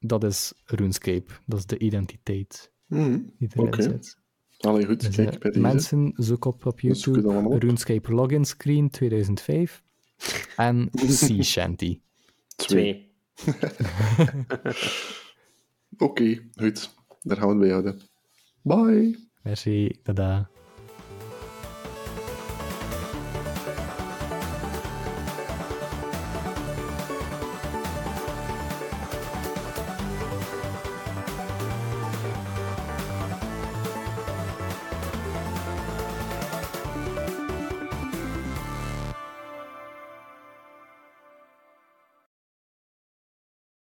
[SPEAKER 1] dat is RuneScape. Dat is de identiteit
[SPEAKER 2] Mhm.
[SPEAKER 1] die erin zit.
[SPEAKER 2] Allee, goed,
[SPEAKER 1] Dus,
[SPEAKER 2] kijk bij deze.
[SPEAKER 1] mensen, zoek op op YouTube
[SPEAKER 2] op.
[SPEAKER 1] RuneScape Login Screen 2005 en Sea Shanty.
[SPEAKER 3] Twee.
[SPEAKER 2] Oké, goed. Daar gaan we het bij houden. Bye.
[SPEAKER 1] Merci, tada.